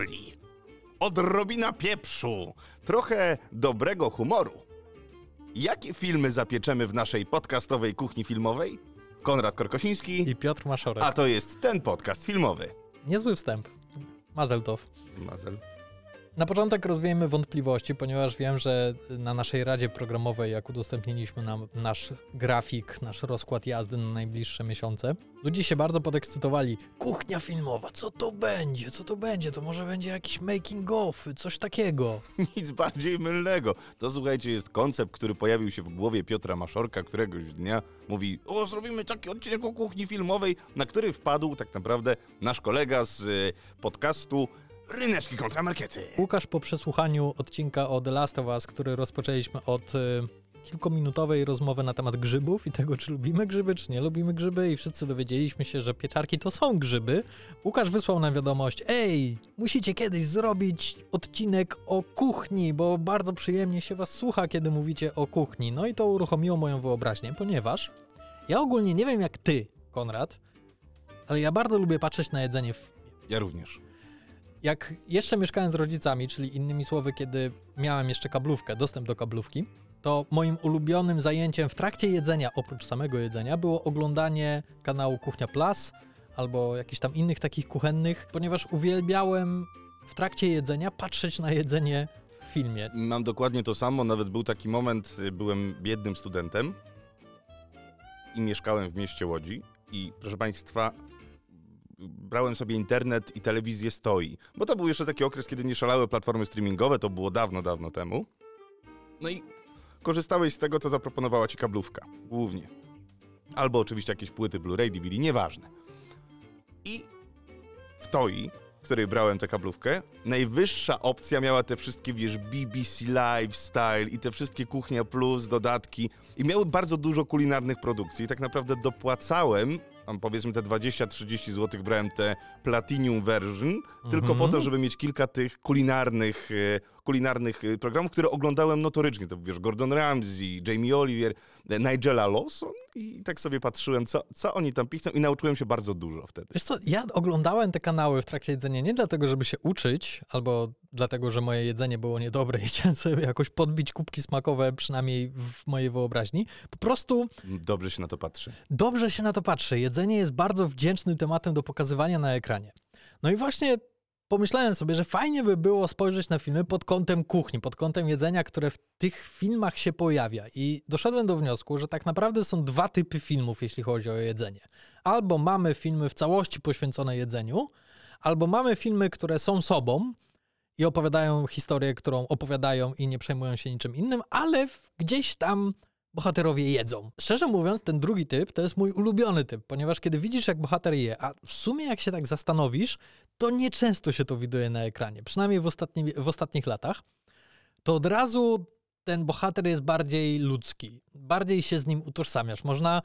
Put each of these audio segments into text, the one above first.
fasoli, odrobina pieprzu, trochę dobrego humoru. Jakie filmy zapieczemy w naszej podcastowej kuchni filmowej? Konrad Korkosiński, I Piotr Maszorek. a to jest ten podcast filmowy. Niezły wstęp. Mazeltow. Mazel. Na początek rozwiejmy wątpliwości, ponieważ wiem, że na naszej radzie programowej, jak udostępniliśmy nam nasz grafik, nasz rozkład jazdy na najbliższe miesiące, ludzie się bardzo podekscytowali. Kuchnia filmowa, co to będzie? Co to będzie? To może będzie jakiś making of, coś takiego. Nic bardziej mylnego. To słuchajcie, jest koncept, który pojawił się w głowie Piotra Maszorka któregoś dnia. Mówi, o zrobimy taki odcinek o kuchni filmowej, na który wpadł tak naprawdę nasz kolega z y, podcastu Ryneczki kontra Markety. Łukasz po przesłuchaniu odcinka o The Last of Us, który rozpoczęliśmy od y, kilkuminutowej rozmowy na temat grzybów i tego, czy lubimy grzyby, czy nie lubimy grzyby i wszyscy dowiedzieliśmy się, że pieczarki to są grzyby. Łukasz wysłał nam wiadomość, ej, musicie kiedyś zrobić odcinek o kuchni, bo bardzo przyjemnie się was słucha, kiedy mówicie o kuchni. No i to uruchomiło moją wyobraźnię, ponieważ ja ogólnie nie wiem jak ty, Konrad, ale ja bardzo lubię patrzeć na jedzenie w Ja również. Jak jeszcze mieszkałem z rodzicami, czyli innymi słowy, kiedy miałem jeszcze kablówkę, dostęp do kablówki, to moim ulubionym zajęciem w trakcie jedzenia, oprócz samego jedzenia, było oglądanie kanału Kuchnia Plus albo jakichś tam innych takich kuchennych, ponieważ uwielbiałem w trakcie jedzenia patrzeć na jedzenie w filmie. Mam dokładnie to samo, nawet był taki moment, y, byłem biednym studentem i mieszkałem w mieście Łodzi i proszę Państwa, brałem sobie internet i telewizję stoi, bo to był jeszcze taki okres, kiedy nie szalały platformy streamingowe, to było dawno, dawno temu. No i korzystałeś z tego, co zaproponowała Ci kablówka, głównie. Albo oczywiście jakieś płyty Blu-ray, DVD, nieważne. I w TOI, w której brałem tę kablówkę, najwyższa opcja miała te wszystkie, wiesz, BBC Lifestyle i te wszystkie Kuchnia Plus, dodatki i miały bardzo dużo kulinarnych produkcji i tak naprawdę dopłacałem, powiedzmy te 20-30 zł brałem te Platinum version, tylko po to, żeby mieć kilka tych kulinarnych, e, kulinarnych e, programów, które oglądałem notorycznie, to wiesz, Gordon Ramsay, Jamie Oliver, Nigella Lawson i tak sobie patrzyłem, co, co oni tam piszą i nauczyłem się bardzo dużo wtedy. Wiesz co, ja oglądałem te kanały w trakcie jedzenia nie dlatego, żeby się uczyć, albo dlatego, że moje jedzenie było niedobre i chciałem sobie jakoś podbić kubki smakowe, przynajmniej w mojej wyobraźni. Po prostu Dobrze się na to patrzy. dobrze się na to patrzy. Jedzenie jest bardzo wdzięcznym tematem do pokazywania na ekranie. No i właśnie pomyślałem sobie, że fajnie by było spojrzeć na filmy pod kątem kuchni, pod kątem jedzenia, które w tych filmach się pojawia. I doszedłem do wniosku, że tak naprawdę są dwa typy filmów, jeśli chodzi o jedzenie. Albo mamy filmy w całości poświęcone jedzeniu, albo mamy filmy, które są sobą i opowiadają historię, którą opowiadają i nie przejmują się niczym innym, ale gdzieś tam bohaterowie jedzą. Szczerze mówiąc, ten drugi typ to jest mój ulubiony typ, ponieważ kiedy widzisz, jak bohater je, a w sumie jak się tak zastanowisz, to nieczęsto się to widuje na ekranie, przynajmniej w, ostatni, w ostatnich latach, to od razu ten bohater jest bardziej ludzki, bardziej się z nim utożsamiasz. Można.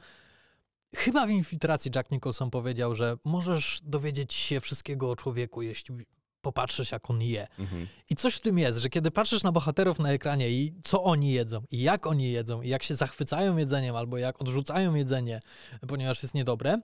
Chyba w infiltracji Jack Nicholson powiedział, że możesz dowiedzieć się wszystkiego o człowieku, jeśli popatrzysz, jak on je. I coś w tym jest, że kiedy patrzysz na bohaterów na ekranie i co oni jedzą, i jak oni jedzą, i jak się zachwycają jedzeniem, albo jak odrzucają jedzenie, ponieważ jest niedobre,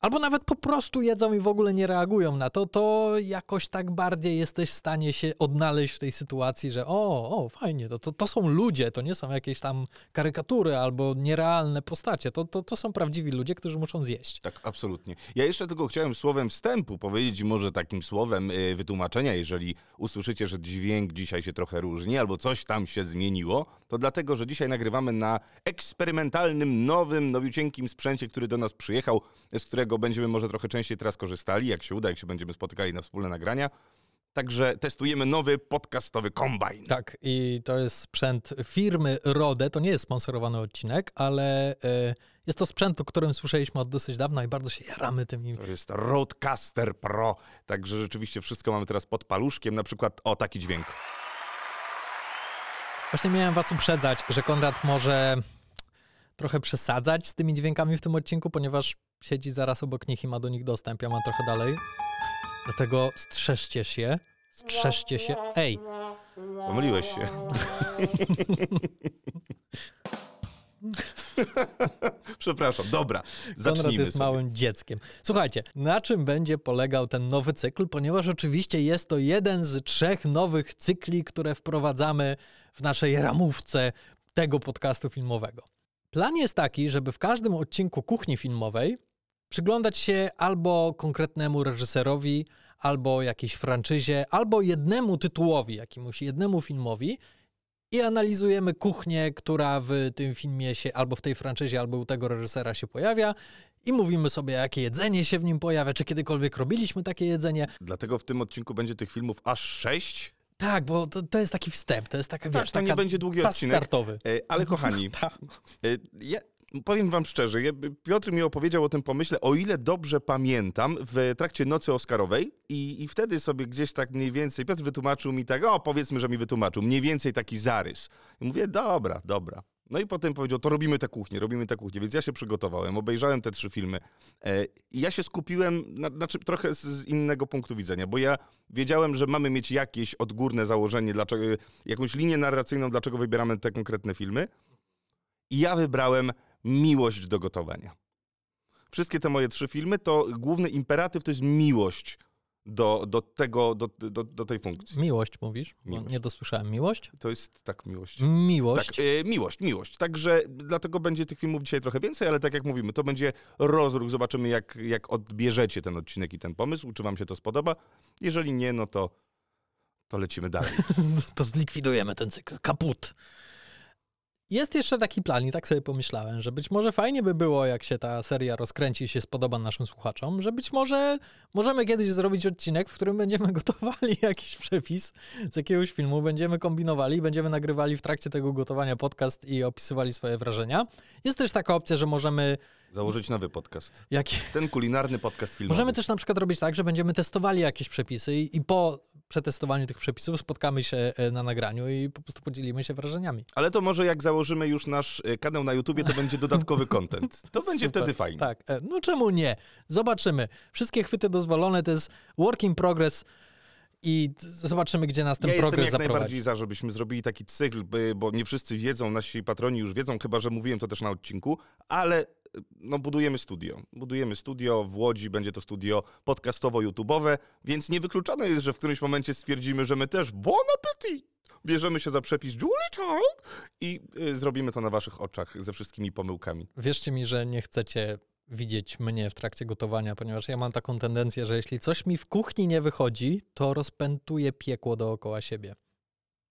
albo nawet po prostu jedzą i w ogóle nie reagują na to, to jakoś tak bardziej jesteś w stanie się odnaleźć w tej sytuacji, że o, o, fajnie, to, to, to są ludzie, to nie są jakieś tam karykatury albo nierealne postacie, to, to, to są prawdziwi ludzie, którzy muszą zjeść. Tak, absolutnie. Ja jeszcze tylko chciałem słowem wstępu powiedzieć, może takim słowem y, wytłumaczenia, jeżeli usłyszycie, że dźwięk dzisiaj się trochę różni, albo coś tam się zmieniło, to dlatego, że dzisiaj nagrywamy na eksperymentalnym, nowym, nowiucieńkim sprzęcie, który do nas przyjechał, z którego będziemy może trochę częściej teraz korzystali, jak się uda, jak się będziemy spotykali na wspólne nagrania. Także testujemy nowy podcastowy kombajn. Tak, i to jest sprzęt firmy Rode. To nie jest sponsorowany odcinek, ale e, jest to sprzęt, o którym słyszeliśmy od dosyć dawna i bardzo się jaramy tym. To jest Roadcaster Pro, także rzeczywiście wszystko mamy teraz pod paluszkiem, na przykład o taki dźwięk. Właśnie miałem was uprzedzać, że Konrad może trochę przesadzać z tymi dźwiękami w tym odcinku, ponieważ siedzi zaraz obok nich i ma do nich dostęp. Ja mam trochę dalej. Dlatego strzeżcie się. Strzeżcie się. Ej, Pomyliłeś się. Przepraszam, dobra, Konrad zacznijmy jest sobie. małym dzieckiem. Słuchajcie, na czym będzie polegał ten nowy cykl? Ponieważ oczywiście jest to jeden z trzech nowych cykli, które wprowadzamy w naszej ramówce tego podcastu filmowego. Plan jest taki, żeby w każdym odcinku kuchni filmowej przyglądać się albo konkretnemu reżyserowi, albo jakiejś franczyzie, albo jednemu tytułowi, jakiemuś jednemu filmowi i analizujemy kuchnię, która w tym filmie się albo w tej franczyzie, albo u tego reżysera się pojawia i mówimy sobie, jakie jedzenie się w nim pojawia, czy kiedykolwiek robiliśmy takie jedzenie. Dlatego w tym odcinku będzie tych filmów aż sześć. Tak, bo to, to jest taki wstęp, to jest taka, Tak, wiesz, to nie będzie długi odcinek. startowy. E, Ale kochani, Tak. e, ja powiem wam szczerze, Piotr mi opowiedział o tym pomyśle, o ile dobrze pamiętam, w trakcie nocy Oscarowej i, i wtedy sobie gdzieś tak mniej więcej, Piotr wytłumaczył mi tak, o powiedzmy, że mi wytłumaczył, mniej więcej taki zarys. I mówię, dobra, dobra. No i potem powiedział, to robimy tę kuchnię, robimy tę kuchnię, więc ja się przygotowałem, obejrzałem te trzy filmy e, i ja się skupiłem, na, znaczy trochę z innego punktu widzenia, bo ja wiedziałem, że mamy mieć jakieś odgórne założenie, dlaczego, jakąś linię narracyjną, dlaczego wybieramy te konkretne filmy. I ja wybrałem miłość do gotowania. Wszystkie te moje trzy filmy, to główny imperatyw to jest miłość do, do tego, do, do, do tej funkcji. Miłość mówisz? Miłość. Nie dosłyszałem. Miłość? To jest tak miłość. Miłość. Tak, e, miłość, miłość. Także dlatego będzie tych filmów dzisiaj trochę więcej, ale tak jak mówimy, to będzie rozruch. Zobaczymy, jak, jak odbierzecie ten odcinek i ten pomysł, czy wam się to spodoba. Jeżeli nie, no to, to lecimy dalej. to zlikwidujemy ten cykl. Kaput. Jest jeszcze taki plan i tak sobie pomyślałem, że być może fajnie by było, jak się ta seria rozkręci i się spodoba naszym słuchaczom, że być może możemy kiedyś zrobić odcinek, w którym będziemy gotowali jakiś przepis z jakiegoś filmu, będziemy kombinowali, będziemy nagrywali w trakcie tego gotowania podcast i opisywali swoje wrażenia. Jest też taka opcja, że możemy Założyć nowy podcast. jakie, Ten kulinarny podcast filmowy. Możemy też na przykład robić tak, że będziemy testowali jakieś przepisy i, i po przetestowaniu tych przepisów spotkamy się e, na nagraniu i po prostu podzielimy się wrażeniami. Ale to może jak założymy już nasz e, kanał na YouTubie, to będzie dodatkowy content. To będzie Super. wtedy fajnie. Tak, e, no czemu nie? Zobaczymy. Wszystkie chwyty dozwolone, to jest work in progress i zobaczymy, gdzie nas ten ja jestem progres jak zaprowadzi. najbardziej za, żebyśmy zrobili taki cykl, bo nie wszyscy wiedzą, nasi patroni już wiedzą, chyba że mówiłem to też na odcinku, ale e, no, budujemy studio. Budujemy studio w Łodzi, będzie to studio podcastowo-youtubowe, więc niewykluczone jest, że w którymś momencie stwierdzimy, że my też bon appetit! Bierzemy się za przepis Julie Child i y, zrobimy to na waszych oczach ze wszystkimi pomyłkami. Wierzcie mi, że nie chcecie widzieć mnie w trakcie gotowania, ponieważ ja mam taką tendencję, że jeśli coś mi w kuchni nie wychodzi, to rozpętuję piekło dookoła siebie.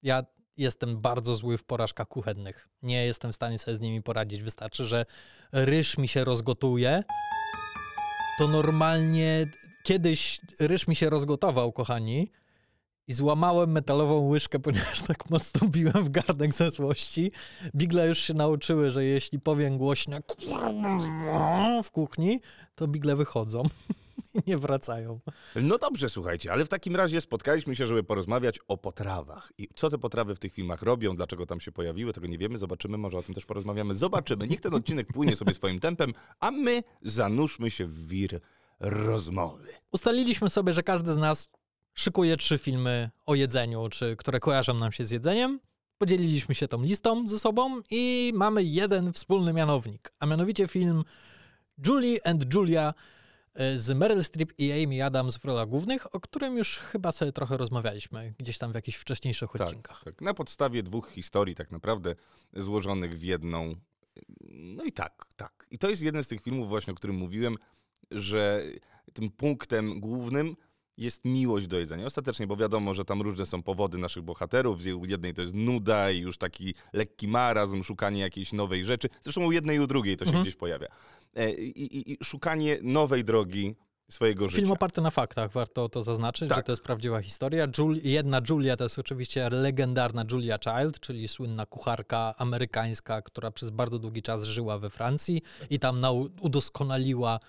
Ja jestem bardzo zły w porażkach kuchennych. Nie jestem w stanie sobie z nimi poradzić. Wystarczy, że ryż mi się rozgotuje, to normalnie kiedyś ryż mi się rozgotował, kochani, i złamałem metalową łyżkę, ponieważ tak mocno biłem w garnek ze złości. Bigle już się nauczyły, że jeśli powiem głośno w kuchni, to bigle wychodzą i nie wracają. No dobrze, słuchajcie, ale w takim razie spotkaliśmy się, żeby porozmawiać o potrawach. I co te potrawy w tych filmach robią, dlaczego tam się pojawiły, tego nie wiemy, zobaczymy, może o tym też porozmawiamy. Zobaczymy. Niech ten odcinek płynie sobie swoim tempem, a my zanurzmy się w wir rozmowy. Ustaliliśmy sobie, że każdy z nas szykuje trzy filmy o jedzeniu, czy które kojarzą nam się z jedzeniem. Podzieliliśmy się tą listą ze sobą i mamy jeden wspólny mianownik, a mianowicie film Julie and Julia e, z Meryl Streep i Amy Adams w rolach głównych, o którym już chyba sobie trochę rozmawialiśmy gdzieś tam w jakichś wcześniejszych odcinkach. Tak, na podstawie dwóch historii tak naprawdę złożonych w jedną. No i tak, tak. I to jest jeden z tych filmów właśnie, o którym mówiłem, że tym punktem głównym jest miłość do jedzenia. Ostatecznie, bo wiadomo, że tam różne są powody naszych bohaterów. Z jednej to jest nuda i już taki lekki marazm, szukanie jakiejś nowej rzeczy. Zresztą u jednej i u drugiej to się Mhm. gdzieś pojawia. E, I, i, I szukanie nowej drogi swojego życia. Film oparty na faktach, warto to zaznaczyć, Tak. że to jest prawdziwa historia. Jul- jedna Julia to jest oczywiście legendarna Julia Child, czyli słynna kucharka amerykańska, która przez bardzo długi czas żyła we Francji i tam udoskonaliła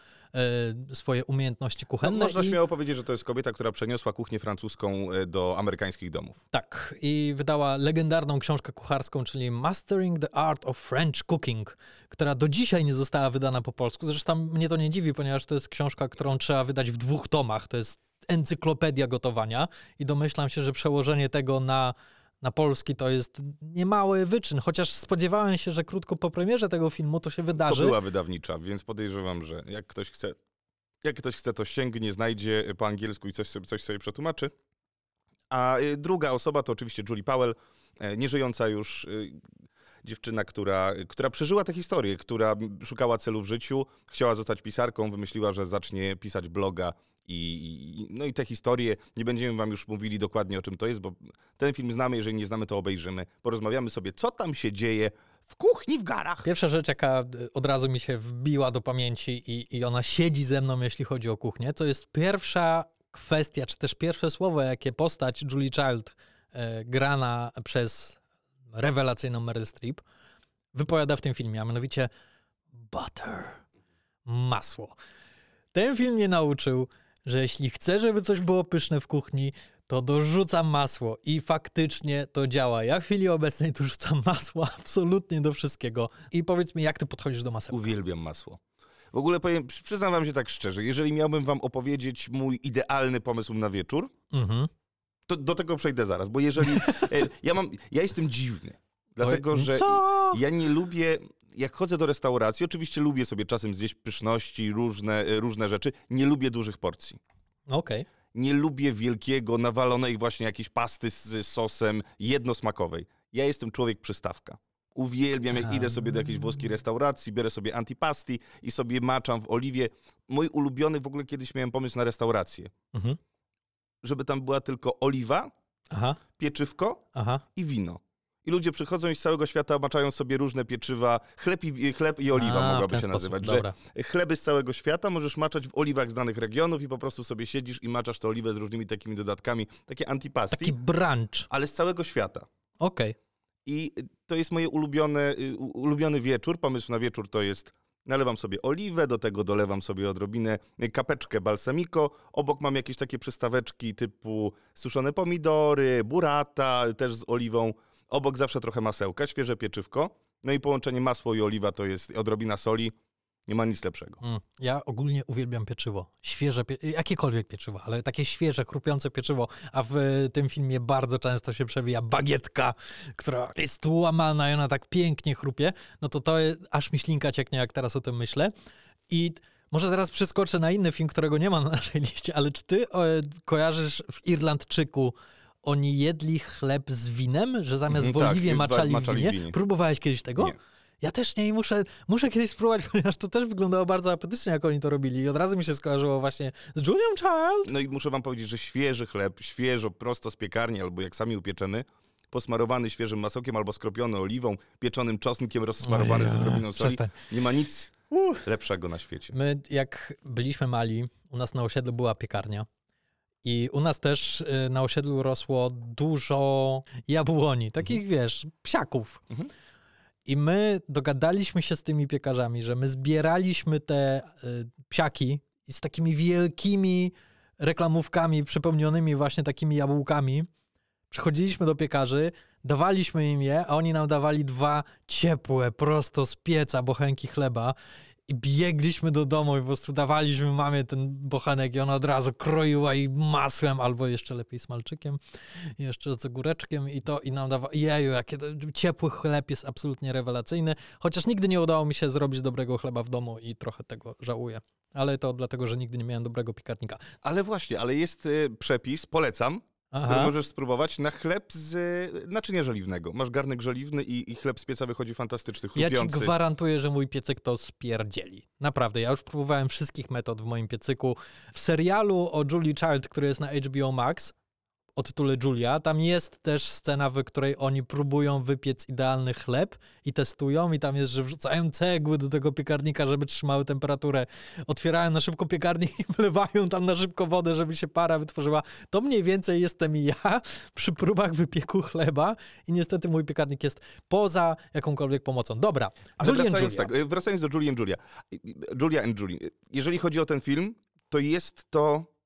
swoje umiejętności No, kuchenne. można i, śmiało powiedzieć, że to jest kobieta, która przeniosła kuchnię francuską e, do amerykańskich domów. Tak, i wydała legendarną książkę kucharską, czyli Mastering the Art of French Cooking, która do dzisiaj nie została wydana po polsku. Zresztą mnie to nie dziwi, ponieważ to jest książka, którą trzeba wydać w dwóch tomach. To jest encyklopedia gotowania i domyślam się, że przełożenie tego na na polski to jest niemały wyczyn, chociaż spodziewałem się, że krótko po premierze tego filmu to się wydarzy. To była wydawnicza, więc podejrzewam, że jak ktoś chce, jak ktoś chce, to sięgnie, znajdzie po angielsku i coś sobie, coś sobie przetłumaczy. A y, druga osoba to oczywiście Julie Powell, e, nieżyjąca już y, dziewczyna, która, która przeżyła tę historię, która szukała celu w życiu, chciała zostać pisarką, wymyśliła, że zacznie pisać bloga i, no i te historie, nie będziemy wam już mówili dokładnie o czym to jest, bo ten film znamy, jeżeli nie znamy, to obejrzymy. Porozmawiamy sobie, co tam się dzieje w kuchni w garach. Pierwsza rzecz, jaka od razu mi się wbiła do pamięci i, i ona siedzi ze mną, jeśli chodzi o kuchnię, to jest pierwsza kwestia, czy też pierwsze słowo, jakie postać Julie Child e, grana przez rewelacyjną Meryl Streep wypowiada w tym filmie, a mianowicie butter, masło. Ten film mnie nauczył, że jeśli chcę, żeby coś było pyszne w kuchni, to dorzucam masło i faktycznie to działa. Ja w chwili obecnej dorzucam masło absolutnie do wszystkiego. I powiedz mi, jak ty podchodzisz do masełka? Uwielbiam masło. W ogóle powiem, przyznam wam się tak szczerze, jeżeli miałbym wam opowiedzieć mój idealny pomysł na wieczór, mhm. to do tego przejdę zaraz, bo jeżeli... E, ja, mam, ja jestem dziwny, dlatego że Co? ja nie lubię jak chodzę do restauracji, oczywiście lubię sobie czasem zjeść pyszności, różne, e, różne rzeczy. Nie lubię dużych porcji. Okej. Okay. Nie lubię wielkiego, nawalonej właśnie jakiejś pasty z sosem jednosmakowej. Ja jestem człowiek przystawka. Uwielbiam, jak idę sobie do jakiejś włoskiej restauracji, biorę sobie antipasti i sobie maczam w oliwie. Mój ulubiony, w ogóle kiedyś miałem pomysł na restaurację. Mhm. Żeby tam była tylko oliwa, Aha. pieczywko Aha. i wino. I ludzie przychodzą i z całego świata maczają sobie różne pieczywa, chleb i, chleb i oliwa A, mogłaby się sposób. nazywać. Dobra. Że chleby z całego świata możesz maczać w oliwach z danych regionów i po prostu sobie siedzisz i maczasz tę oliwę z różnymi takimi dodatkami, takie antipasti. Taki brunch. Ale z całego świata. Okej. Okay. I to jest moje ulubione, y, ulubiony wieczór. Pomysł na wieczór to jest Nalewam sobie oliwę, do tego dolewam sobie odrobinę kapeczkę balsamico. Obok mam jakieś takie przystaweczki typu suszone pomidory, burata, też z oliwą. Obok zawsze trochę masełka, świeże pieczywko. No i połączenie masło i oliwa to jest odrobina soli. Nie ma nic lepszego. Mm, ja ogólnie uwielbiam pieczywo. Świeże, pie jakiekolwiek pieczywo, ale takie świeże, chrupiące pieczywo. A w tym filmie bardzo często się przewija bagietka, która jest łamana i ona tak pięknie chrupie. No to to jest, aż mi ślinka cieknie, jak teraz o tym myślę. I może teraz przeskoczę na inny film, którego nie ma na naszej liście, ale czy ty o, kojarzysz w Irlandczyku oni jedli chleb z winem, że zamiast mm, w tak, oliwie maczali, maczali w winie. Próbowałeś kiedyś tego? Nie. Ja też nie i muszę, muszę kiedyś spróbować, ponieważ to też wyglądało bardzo apetycznie, jak oni to robili. I od razu mi się skojarzyło właśnie z Julią Child. No i muszę wam powiedzieć, że świeży chleb, świeżo, prosto z piekarni, albo jak sami upieczemy, posmarowany świeżym masokiem albo skropiony oliwą, pieczonym czosnkiem, rozsmarowany z odrobiną soli. Przestań. Nie ma nic Uch. lepszego na świecie. My, jak byliśmy mali, u nas na osiedlu była piekarnia. I u nas też y, na osiedlu rosło dużo jabłoni, takich mhm. wiesz, psiaków. Mhm. I my dogadaliśmy się z tymi piekarzami, że my zbieraliśmy te y, psiaki z takimi wielkimi reklamówkami przepełnionymi właśnie takimi jabłkami. Przychodziliśmy do piekarzy, dawaliśmy im je, a oni nam dawali dwa ciepłe, prosto z pieca bochenki chleba i biegliśmy do domu i po prostu dawaliśmy mamie ten bochenek i ona od razu kroiła i masłem, albo jeszcze lepiej smalczykiem, jeszcze z ogóreczkiem i to i nam dawała, jeju, jakie ciepły chleb jest absolutnie rewelacyjny, chociaż nigdy nie udało mi się zrobić dobrego chleba w domu i trochę tego żałuję. Ale to dlatego, że nigdy nie miałem dobrego piekarnika. Ale właśnie, ale jest y, przepis, polecam, Aha. który możesz spróbować na chleb z naczynia żeliwnego. Masz garnek żeliwny i, i chleb z pieca wychodzi fantastyczny, chrupiący. Ja ci gwarantuję, że mój piecyk to spierdzieli. Naprawdę, ja już próbowałem wszystkich metod w moim piecyku. W serialu o Julie Child, który jest na HBO Max, o tytule Julia. Tam jest też scena, w której oni próbują wypiec idealny chleb i testują i tam jest, że wrzucają cegły do tego piekarnika, żeby trzymały temperaturę. Otwierają na szybko piekarnik i wlewają tam na szybko wodę, żeby się para wytworzyła. To mniej więcej jestem ja przy próbach wypieku chleba i niestety mój piekarnik jest poza jakąkolwiek pomocą. Dobra, ale wracając, tak, y, wracając do Julie and Julia. Julia and Julie. Jeżeli chodzi o ten film, to jest to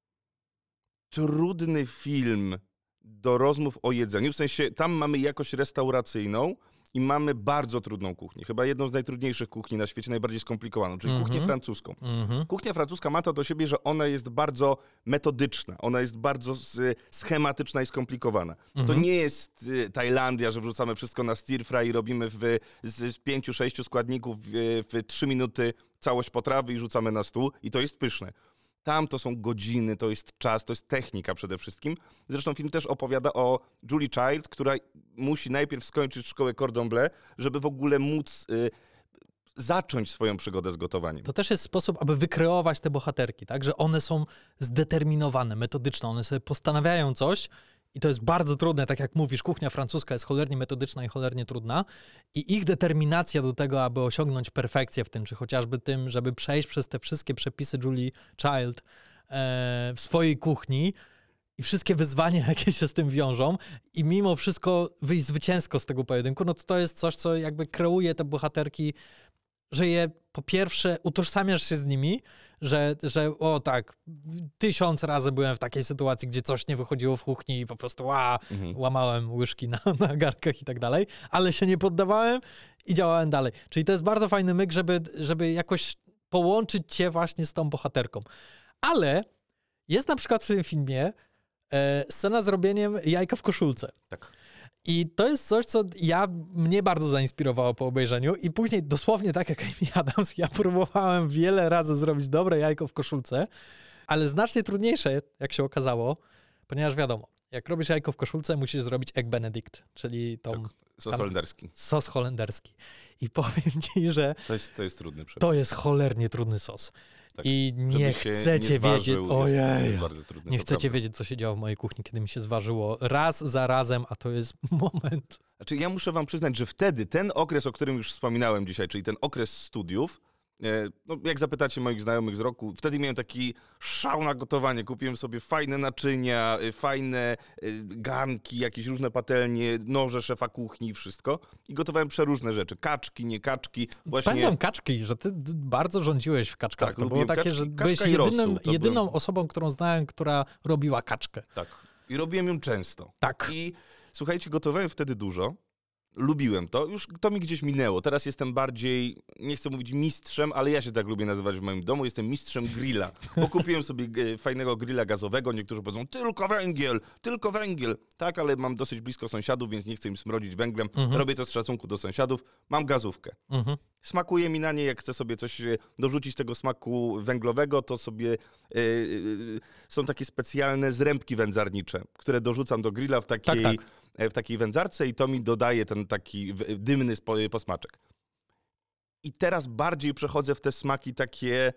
trudny film do rozmów o jedzeniu. W sensie tam mamy jakość restauracyjną, i mamy bardzo trudną kuchnię. Chyba jedną z najtrudniejszych kuchni na świecie, najbardziej skomplikowaną, czyli kuchnię Mhm. francuską. Mhm. Kuchnia francuska ma to do siebie, że ona jest bardzo metodyczna, ona jest bardzo schematyczna i skomplikowana. To Mhm. nie jest y, Tajlandia, że wrzucamy wszystko na stir fry i robimy w, z, z pięciu, sześciu składników w, w trzy minuty całość potrawy i rzucamy na stół i to jest pyszne. Tam to są godziny, to jest czas, to jest technika przede wszystkim. Zresztą film też opowiada o Julie Child, która musi najpierw skończyć szkołę Cordon Bleu, żeby w ogóle móc y, zacząć swoją przygodę z gotowaniem. To też jest sposób, aby wykreować te bohaterki, tak? Że one są zdeterminowane, metodyczne, one sobie postanawiają coś i to jest bardzo trudne, tak jak mówisz, kuchnia francuska jest cholernie metodyczna i cholernie trudna. I ich determinacja do tego, aby osiągnąć perfekcję w tym, czy chociażby tym, żeby przejść przez te wszystkie przepisy Julie Child e, w swojej kuchni i wszystkie wyzwania, jakie się z tym wiążą i mimo wszystko wyjść zwycięsko z tego pojedynku, no to to jest coś, co jakby kreuje te bohaterki że je po pierwsze utożsamiasz się z nimi, że, że o tak, tysiąc razy byłem w takiej sytuacji, gdzie coś nie wychodziło w kuchni i po prostu ła, Mhm. łamałem łyżki na, na garnkach i tak dalej, ale się nie poddawałem i działałem dalej. Czyli to jest bardzo fajny myk, żeby, żeby jakoś połączyć cię właśnie z tą bohaterką. Ale jest na przykład w tym filmie e, scena z robieniem jajka w koszulce. Tak. I to jest coś, co ja, mnie bardzo zainspirowało po obejrzeniu i później dosłownie tak jak Amy Adams, ja próbowałem wiele razy zrobić dobre jajko w koszulce, ale znacznie trudniejsze, jak się okazało, ponieważ wiadomo, jak robisz jajko w koszulce, musisz zrobić egg benedict, czyli tą Tak. Sos Tam- holenderski. sos holenderski. I powiem ci, że To jest, to jest trudny przepis. to jest cholernie trudny sos. Tak. I nie chcecie nie zważył, wiedzieć, ojej, nie chcecie prawda. wiedzieć, co się działo w mojej kuchni, kiedy mi się zważyło raz za razem, a to jest moment. Znaczy, ja muszę wam przyznać, że wtedy ten okres, o którym już wspominałem dzisiaj, czyli ten okres studiów, no, jak zapytacie moich znajomych z roku, wtedy miałem taki szał na gotowanie. Kupiłem sobie fajne naczynia, e, fajne e, garnki, jakieś różne patelnie, noże szefa kuchni i wszystko. I gotowałem przeróżne rzeczy. Kaczki, nie kaczki. Właśnie Pamiętam kaczki, że ty bardzo rządziłeś w kaczkach. Tak, to było takie, kaczki. że byłeś rosół, jedynym, to jedyną byłem- osobą, którą znałem, która robiła kaczkę. tak. I robiłem ją często. Tak. I słuchajcie, gotowałem wtedy dużo. Lubiłem to, już to mi gdzieś minęło. Teraz jestem bardziej, nie chcę mówić mistrzem, ale ja się tak lubię nazywać w moim domu. Jestem mistrzem grilla, bo kupiłem sobie e, fajnego grilla gazowego. Niektórzy powiedzą, tylko węgiel, tylko węgiel. Tak, ale mam dosyć blisko sąsiadów, więc nie chcę im smrodzić węglem. Mhm. Robię to z szacunku do sąsiadów. Mam gazówkę. Mhm. Smakuje mi na nie, jak chcę sobie coś e, dorzucić tego smaku węglowego, to sobie e, są takie specjalne zrębki wędzarnicze, które dorzucam do grilla w takiej, Tak, tak. w takiej wędzarce i to mi dodaje ten taki dymny posmaczek. I teraz bardziej przechodzę w te smaki takie.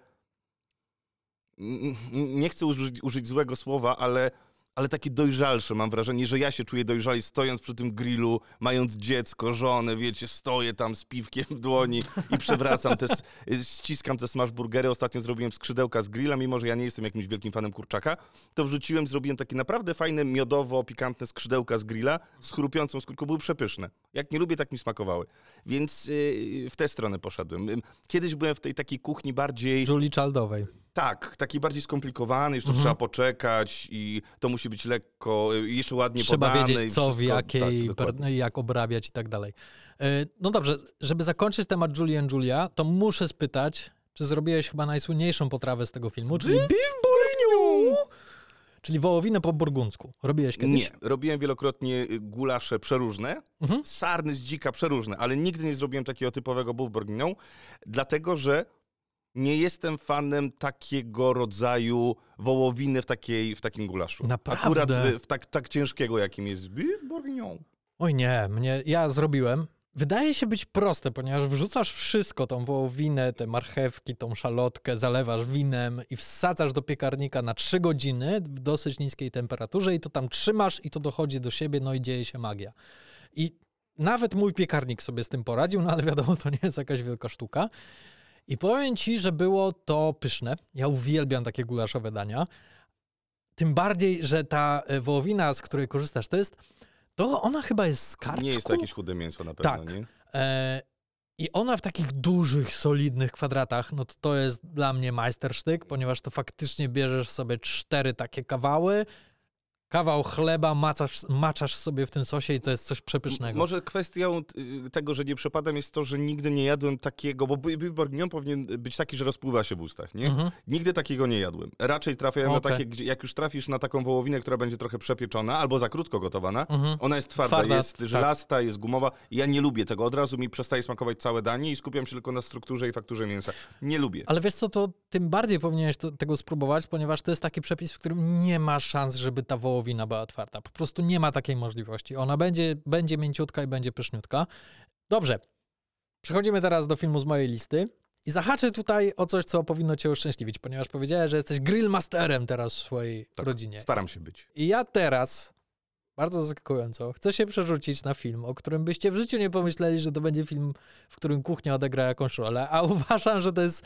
Nie chcę użyć, użyć złego słowa, ale, ale takie dojrzalsze. Mam wrażenie, że ja się czuję dojrzali stojąc przy tym grillu, mając dziecko, żonę, wiecie, stoję tam z piwkiem w dłoni i przewracam te, ściskam te smash burgery. Ostatnio zrobiłem skrzydełka z grilla, mimo że ja nie jestem jakimś wielkim fanem kurczaka, to wrzuciłem, zrobiłem takie naprawdę fajne, miodowo-pikantne skrzydełka z grilla z chrupiącą skórką. Były przepyszne. Jak nie lubię, tak mi smakowały. Więc yy, w tę stronę poszedłem. Kiedyś byłem w tej takiej kuchni bardziej... Julie Childowej. Tak, taki bardziej skomplikowany, jeszcze Mhm. trzeba poczekać i to musi być lekko, y, jeszcze ładnie Trzeba podane. i wiedzieć, co, w wszystko. jakiej, tak, per- jak obrabiać i tak dalej. E, No dobrze, żeby zakończyć temat Julie and Julia, to muszę spytać, czy zrobiłeś chyba najsłynniejszą potrawę z tego filmu, czyli beef bourguignon, czyli wołowinę po burgundzku. Robiłeś kiedyś? Nie, robiłem wielokrotnie y, gulasze przeróżne, Mhm. sarny z dzika przeróżne, ale nigdy nie zrobiłem takiego typowego buff bourguignon, dlatego że nie jestem fanem takiego rodzaju wołowiny w, takiej, w takim gulaszu. Naprawdę? Akurat w, w tak, tak ciężkiego, jakim jest beef bourguignon. Oj nie, mnie, ja zrobiłem. Wydaje się być proste, ponieważ wrzucasz wszystko, tą wołowinę, te marchewki, tą szalotkę, zalewasz winem i wsadzasz do piekarnika na 3 godziny w dosyć niskiej temperaturze i to tam trzymasz i to dochodzi do siebie, no i dzieje się magia. I nawet mój piekarnik sobie z tym poradził, no ale wiadomo, to nie jest jakaś wielka sztuka. I powiem ci, że było to pyszne. Ja uwielbiam takie gulaszowe dania. Tym bardziej, że ta e, wołowina, z której korzystasz, to jest, to ona chyba jest z karczku. Nie jest to jakieś chude mięso na pewno, Tak. nie? E, I ona w takich dużych, solidnych kwadratach, no to to jest dla mnie majstersztyk, ponieważ to faktycznie bierzesz sobie cztery takie kawały, kawał chleba, maczasz, maczasz sobie w tym sosie i to jest coś przepysznego. Może kwestią y, tego, że nie przepadam jest to, że nigdy nie jadłem takiego, bo bourguignon powinien być taki, że rozpływa się w ustach, nie? Mhm. Nigdy takiego nie jadłem. Raczej trafiałem na Okej. takie, gdzie jak już trafisz na taką wołowinę, która będzie trochę przepieczona albo za krótko gotowana, Mhm. ona jest twarda, Twarda, jest tak. żelasta, jest gumowa. Ja nie lubię tego. Od razu mi przestaje smakować całe danie i skupiam się tylko na strukturze i fakturze mięsa. Nie lubię. Ale wiesz co, to tym bardziej powinieneś to, tego spróbować, ponieważ to jest taki przepis, w którym nie ma szans, żeby ta wołowina była twarda. Po prostu nie ma takiej możliwości. Ona będzie, będzie mięciutka i będzie pyszniutka. Dobrze. Przechodzimy teraz do filmu z mojej listy. I zahaczę tutaj o coś, co powinno cię uszczęśliwić, ponieważ powiedziałeś, że jesteś grillmasterem teraz w swojej Tak. rodzinie. Staram się być. I ja teraz, bardzo zaskakująco, chcę się przerzucić na film, o którym byście w życiu nie pomyśleli, że to będzie film, w którym kuchnia odegra jakąś rolę, a uważam, że to jest.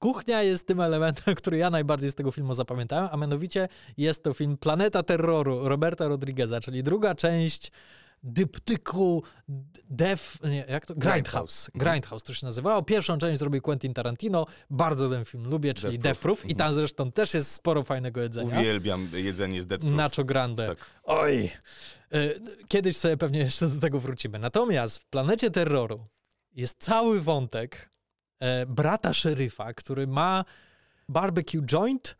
Kuchnia jest tym elementem, który ja najbardziej z tego filmu zapamiętałem, a mianowicie jest to film Planeta Terroru Roberta Rodrigueza, czyli druga część dyptyku Def, nie, jak to? Grindhouse. Grindhouse. To się nazywało. Pierwszą część zrobił Quentin Tarantino. Bardzo ten film lubię, czyli Death Death Proof. Proof. I tam zresztą też jest sporo fajnego jedzenia. Uwielbiam jedzenie z Dead Proof. Nacho Grande. Tak. Oj! E, Kiedyś sobie pewnie jeszcze do tego wrócimy. Natomiast w Planecie Terroru jest cały wątek e, brata szeryfa, który ma barbecue joint,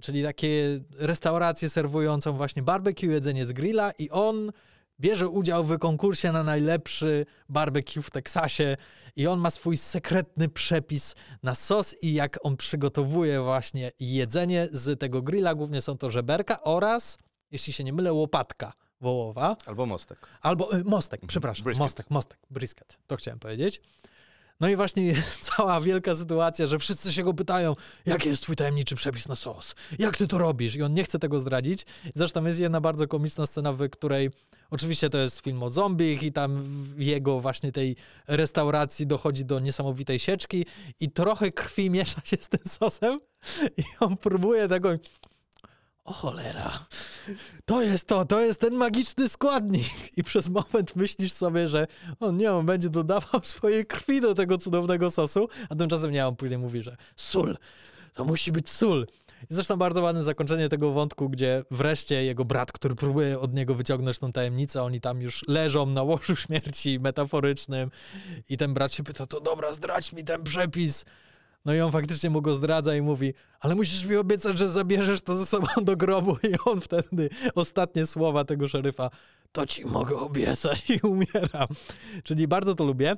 czyli takie restaurację serwującą właśnie barbecue, jedzenie z grilla i on bierze udział w konkursie na najlepszy barbecue w Teksasie i on ma swój sekretny przepis na sos i jak on przygotowuje właśnie jedzenie z tego grilla, głównie są to żeberka oraz, jeśli się nie mylę, łopatka wołowa. Albo mostek. Albo y, mostek, przepraszam, Brisket. mostek, mostek, brisket, to chciałem powiedzieć. No i właśnie jest cała wielka sytuacja, że wszyscy się go pytają, jaki jest twój tajemniczy przepis na sos? Jak ty to robisz? I on nie chce tego zdradzić. Zresztą jest jedna bardzo komiczna scena, w której oczywiście to jest film o zombich i tam w jego właśnie tej restauracji dochodzi do niesamowitej sieczki i trochę krwi miesza się z tym sosem i on próbuje tego o cholera, to jest to, to jest ten magiczny składnik. I przez moment myślisz sobie, że on nie, on będzie dodawał swojej krwi do tego cudownego sosu, a tymczasem nie, on później mówi, że sól, to musi być sól. I zresztą bardzo ładne zakończenie tego wątku, gdzie wreszcie jego brat, który próbuje od niego wyciągnąć tą tajemnicę, oni tam już leżą na łożu śmierci metaforycznym i ten brat się pyta, to dobra, zdradź mi ten przepis. No i on faktycznie mu go zdradza i mówi, ale musisz mi obiecać, że zabierzesz to ze sobą do grobu. I on wtedy, ostatnie słowa tego szeryfa, to ci mogę obiecać i umiera. Czyli bardzo to lubię.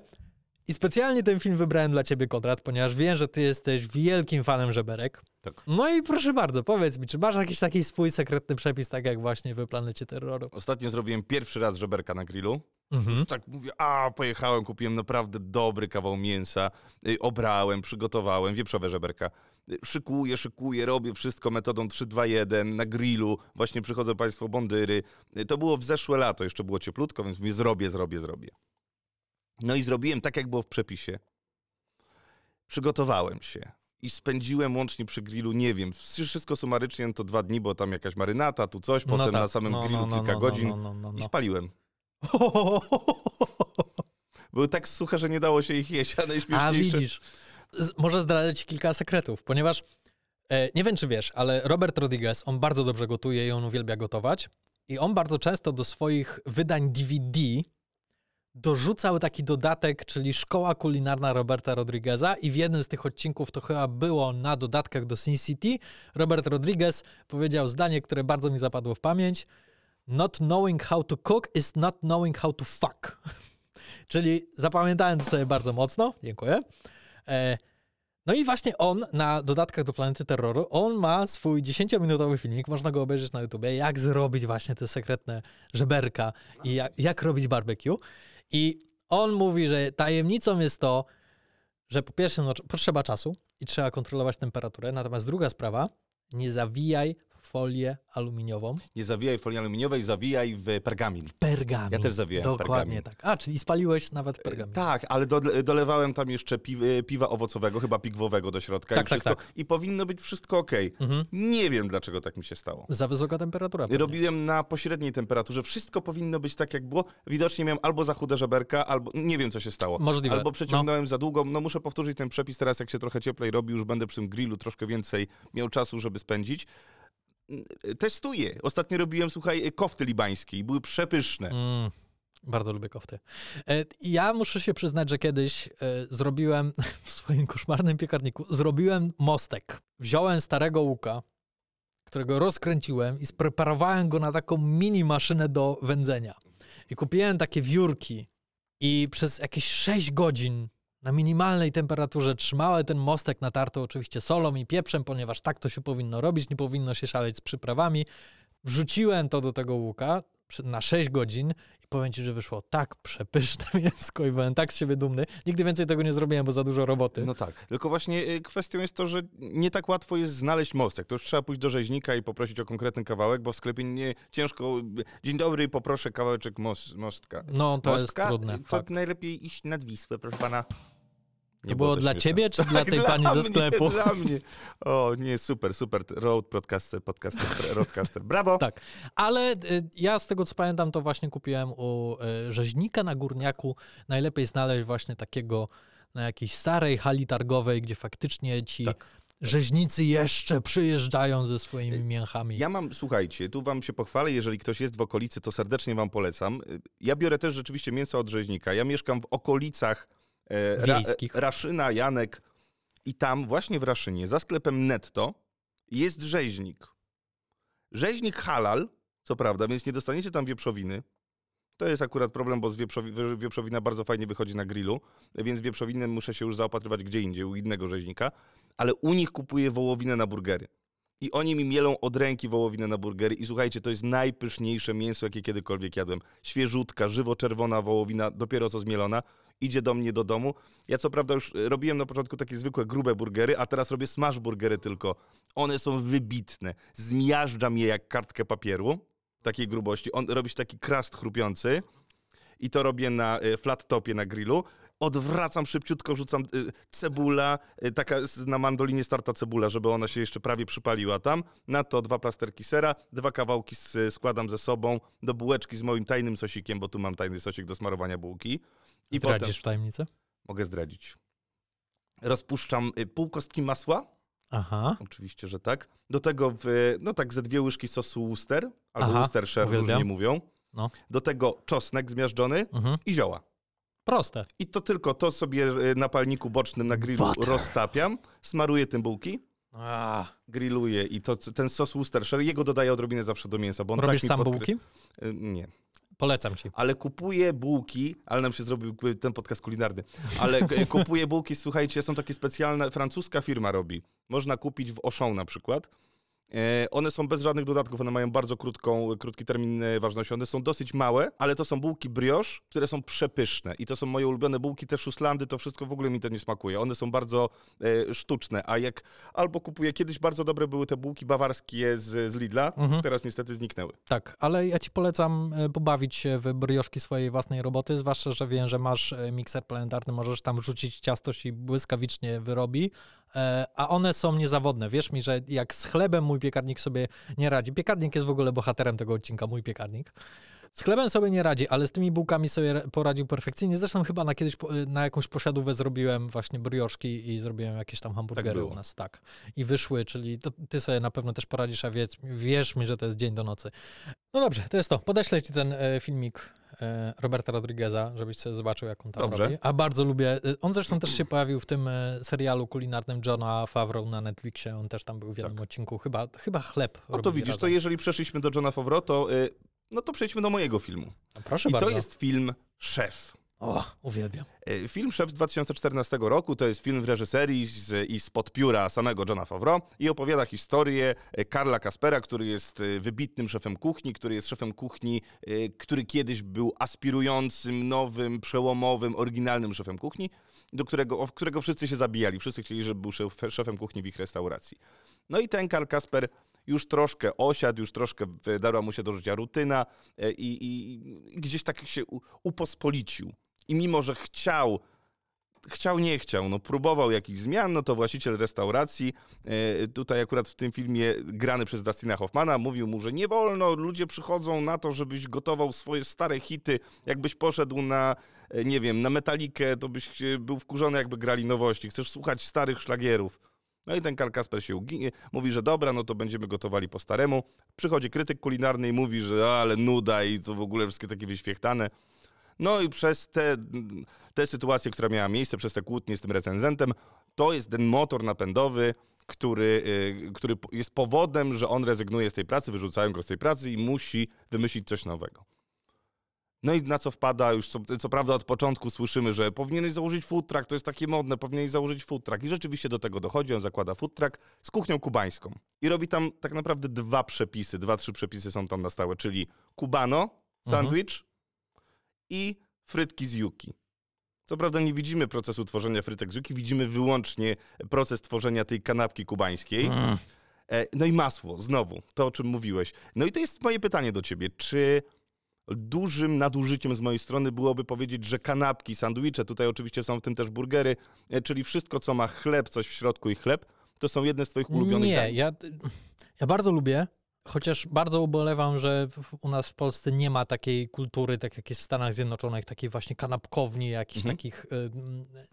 I specjalnie ten film wybrałem dla ciebie, Konrad, ponieważ wiem, że ty jesteś wielkim fanem żeberek. Tak. No i proszę bardzo, powiedz mi, czy masz jakiś taki swój sekretny przepis, tak jak właśnie w Planecie Terroru? Ostatnio zrobiłem pierwszy raz żeberka na grillu. Mhm. Już tak mówię, a pojechałem, kupiłem naprawdę dobry kawał mięsa, y, obrałem, przygotowałem, wieprzowe żeberka. Y, Szykuję, szykuję, robię wszystko metodą 3-2-1 na grillu. Właśnie przychodzą Państwo bondyry. Y, To było w zeszłe lato, jeszcze było cieplutko, więc mówię, zrobię, zrobię, zrobię. No i zrobiłem tak, jak było w przepisie. Przygotowałem się i spędziłem łącznie przy grillu, nie wiem, wszystko sumarycznie no to dwa dni, bo tam jakaś marynata, tu coś, potem tak. na samym No, grillu no, no, kilka no, godzin no, no, no, i no. spaliłem. Były tak suche, że nie dało się ich jeść, a A najśmieszniejsze... widzisz, Z, może zdradzę ci kilka sekretów, ponieważ e, nie wiem, czy wiesz, ale Robert Rodriguez, on bardzo dobrze gotuje i on uwielbia gotować. I on bardzo często do swoich wydań DVD dorzucał taki dodatek, czyli Szkoła Kulinarna Roberta Rodrigueza i w jednym z tych odcinków to chyba było na dodatkach do Sin City. Robert Rodriguez powiedział zdanie, które bardzo mi zapadło w pamięć. Not knowing how to cook is not knowing how to fuck. Czyli zapamiętałem to sobie bardzo mocno. Dziękuję. E, no i właśnie on na dodatkach do Planety Terroru, on ma swój 10-minutowy filmik, można go obejrzeć na YouTubie, jak zrobić właśnie te sekretne żeberka i jak, jak robić barbecue. I on mówi, że tajemnicą jest to, że po pierwsze no, potrzeba czasu i trzeba kontrolować temperaturę, natomiast druga sprawa, nie zawijaj folię aluminiową. Nie zawijaj w folii aluminiowej, zawijaj w pergamin. Pergamin. Ja też zawijałem w Dokładnie pergamin. tak. A, czyli spaliłeś nawet pergamin. Tak, ale do, dolewałem tam jeszcze pi, piwa owocowego, chyba pigwowego do środka Tak, i tak, wszystko. tak. I powinno być wszystko ok. Mhm. Nie wiem, dlaczego tak mi się stało. Za wysoka temperatura. pewnie. Robiłem na pośredniej temperaturze. Wszystko powinno być tak, jak było. Widocznie miałem albo za chude żeberka, albo nie wiem, co się stało. Możliwe. Albo przeciągnąłem za długo. No muszę powtórzyć ten przepis teraz, jak się trochę cieplej robi, już będę przy tym grillu troszkę więcej miał czasu, żeby spędzić. Testuję. Ostatnio robiłem, słuchaj, kofty libańskie i były przepyszne. Mm, bardzo lubię kofty. E, Ja muszę się przyznać, że kiedyś e, zrobiłem w swoim koszmarnym piekarniku, zrobiłem mostek. Wziąłem starego łuka, którego rozkręciłem i spreparowałem go na taką mini maszynę do wędzenia. I kupiłem takie wiórki i przez jakieś 6 godzin na minimalnej temperaturze trzymałem ten mostek natarty oczywiście solą i pieprzem, ponieważ tak to się powinno robić, nie powinno się szaleć z przyprawami. Wrzuciłem to do tego łuka na 6 godzin powiem ci, że wyszło tak przepyszne mięsko i byłem tak z siebie dumny. Nigdy więcej tego nie zrobiłem, bo za dużo roboty. No tak. Tylko właśnie y, kwestią jest to, że nie tak łatwo jest znaleźć mostek. To już trzeba pójść do rzeźnika i poprosić o konkretny kawałek, bo w sklepie nie ciężko. y, Dzień dobry, poproszę kawałeczek mos, mostka. No, to Mostka? jest trudne. y, To fakt. najlepiej iść nad Wisłę, proszę pana. Nie To było to dla śmieszne. ciebie, czy dla Tak, tej pani ze mnie, sklepu? Dla mnie. O, nie, super, super. Road podcaster, podcaster, roadcaster. Brawo. Tak, ale y, ja z tego co pamiętam, to właśnie kupiłem u y, rzeźnika na górniaku. Najlepiej znaleźć właśnie takiego na jakiejś starej hali targowej, gdzie faktycznie ci Tak. rzeźnicy jeszcze przyjeżdżają ze swoimi mięchami. Ja mam, słuchajcie, tu wam się pochwalę, jeżeli ktoś jest w okolicy, to serdecznie wam polecam. Ja biorę też rzeczywiście mięso od rzeźnika. Ja mieszkam w okolicach Ra, Wiejskich. Raszyna, Janek i tam właśnie w Raszynie, za sklepem Netto, jest rzeźnik. Rzeźnik halal, co prawda, więc nie dostaniecie tam wieprzowiny. To jest akurat problem, bo z wieprzowi, wie- wieprzowina bardzo fajnie wychodzi na grillu, więc wieprzowinę muszę się już zaopatrywać gdzie indziej, u innego rzeźnika, ale u nich kupuję wołowinę na burgery. I oni mi mielą od ręki wołowinę na burgery i słuchajcie, to jest najpyszniejsze mięso, jakie kiedykolwiek jadłem. Świeżutka, żywo-czerwona wołowina, dopiero co zmielona, idzie do mnie do domu. Ja co prawda już e, robiłem na początku takie zwykłe, grube burgery, a teraz robię smash burgery tylko. One są wybitne. Zmiażdżam je jak kartkę papieru, takiej grubości. On robi się taki krast chrupiący i to robię na e, flat topie na grillu. Odwracam szybciutko, rzucam e, cebula, taka na mandolinie starta cebula, żeby ona się jeszcze prawie przypaliła tam. Na to dwa plasterki sera, dwa kawałki składam ze sobą do bułeczki z moim tajnym sosikiem, bo tu mam tajny sosik do smarowania bułki. I Zdradzisz potem w tajemnicę? mogę zdradzić. Rozpuszczam e, pół kostki masła, Aha. oczywiście, że tak. Do tego w, no tak ze dwie łyżki sosu Worcester, albo Worcestershire, różnie mówią. No. Do tego czosnek zmiażdżony Mhm. i zioła. Proste. I to tylko to sobie e, na palniku bocznym na grillu Butter. roztapiam, smaruję tym bułki, A, grilluję i to, ten sos Worcestershire, jego dodaję odrobinę zawsze do mięsa, bo on Robisz tak mi sam podkry- bułki? E, Nie. Polecam ci. Ale kupuję bułki, ale nam się zrobił ten podcast kulinarny, ale kupuję bułki, słuchajcie, są takie specjalne, francuska firma robi. Można kupić w Auchan na przykład. E, One są bez żadnych dodatków, one mają bardzo krótką, krótki termin e, ważności. One są dosyć małe, ale to są bułki brioche, które są przepyszne. I to są moje ulubione bułki, te szuslandy, to wszystko w ogóle mi to nie smakuje. One są bardzo e, sztuczne, a jak albo kupuję, kiedyś bardzo dobre były te bułki bawarskie z, z Lidla, Mhm. teraz niestety zniknęły. Tak, ale ja ci polecam e, pobawić się w brioszki swojej własnej roboty, zwłaszcza, że wiem, że masz mikser planetarny, możesz tam wrzucić ciasto i błyskawicznie wyrobi, a one są niezawodne. Wierz mi, że jak z chlebem mój piekarnik sobie nie radzi, piekarnik jest w ogóle bohaterem tego odcinka, mój piekarnik, z chlebem sobie nie radzi, ale z tymi bułkami sobie ra- poradził perfekcyjnie. Zresztą chyba na kiedyś po- na jakąś posiadówę zrobiłem właśnie brioszki i zrobiłem jakieś tam hamburgery było. u nas, tak. I wyszły, czyli to ty sobie na pewno też poradzisz, a wierz, wierz mi, że to jest dzień do nocy. No dobrze, to jest to. Podeślę ci ten e, filmik e, Roberta Rodrigueza, żebyś sobie zobaczył, jak on tam Dobrze. robi. A bardzo lubię. e, On zresztą też się pojawił w tym e, serialu kulinarnym Johna Favreau na Netflixie. On też tam był w jednym odcinku. Chyba, chyba chleb. No to widzisz, to razem. jeżeli przeszliśmy do Johna Favreau, to, y, no to przejdźmy do mojego filmu. No, Proszę I bardzo. to jest film Szef. O, uwielbiam. Y, Film Szef z 2014 roku to jest film w reżyserii z, i spod pióra samego Johna Favreau i opowiada historię y, Karla Kaspera, który jest y, wybitnym szefem kuchni, który jest szefem kuchni, który kiedyś był aspirującym, nowym, przełomowym, oryginalnym szefem kuchni, do którego, którego wszyscy się zabijali. Wszyscy chcieli, żeby był szef, szefem kuchni w ich restauracji. No i ten Karl Kasper już troszkę osiadł, już troszkę wydarła mu się do życia rutyna e, i, i, i gdzieś tak się upospolicił. I mimo, że chciał, chciał, nie chciał, no próbował jakichś zmian, no to właściciel restauracji, e, tutaj akurat w tym filmie grany przez Dustina Hoffmana, mówił mu, że nie wolno, ludzie przychodzą na to, żebyś gotował swoje stare hity, jakbyś poszedł na, e, nie wiem, na metalikę, to byś był wkurzony, jakby grali nowości, chcesz słuchać starych szlagierów. No i ten Karl Kasper się uginie, mówi, że dobra, no to będziemy gotowali po staremu. Przychodzi krytyk kulinarny i mówi, że ale nuda i to w ogóle wszystkie takie wyświechtane. No i przez te, te sytuacje, która miała miejsce, przez te kłótnie z tym recenzentem, to jest ten motor napędowy, który, y, który jest powodem, że on rezygnuje z tej pracy, wyrzucają go z tej pracy i musi wymyślić coś nowego. No i na co wpada, już co, co prawda od początku słyszymy, że powinieneś założyć food truck, to jest takie modne, powinieneś założyć food truck. I rzeczywiście do tego dochodzi, on zakłada food truck z kuchnią kubańską. I robi tam tak naprawdę dwa przepisy, dwa, trzy przepisy są tam na stałe, czyli cubano, sandwich mhm. i frytki z yuki. Co prawda nie widzimy procesu tworzenia frytek z yuki, widzimy wyłącznie proces tworzenia tej kanapki kubańskiej. Mm. E, no i masło, znowu, to o czym mówiłeś. No i to jest moje pytanie do ciebie. Czy dużym nadużyciem z mojej strony byłoby powiedzieć, że kanapki, sandwicze, tutaj oczywiście są w tym też burgery, e, czyli wszystko, co ma chleb, coś w środku i chleb, to są jedne z twoich ulubionych Nie, dań. ja, ja bardzo lubię Chociaż bardzo ubolewam, że u nas w Polsce nie ma takiej kultury, tak jak jest w Stanach Zjednoczonych, takiej właśnie kanapkowni, jakichś mhm. takich.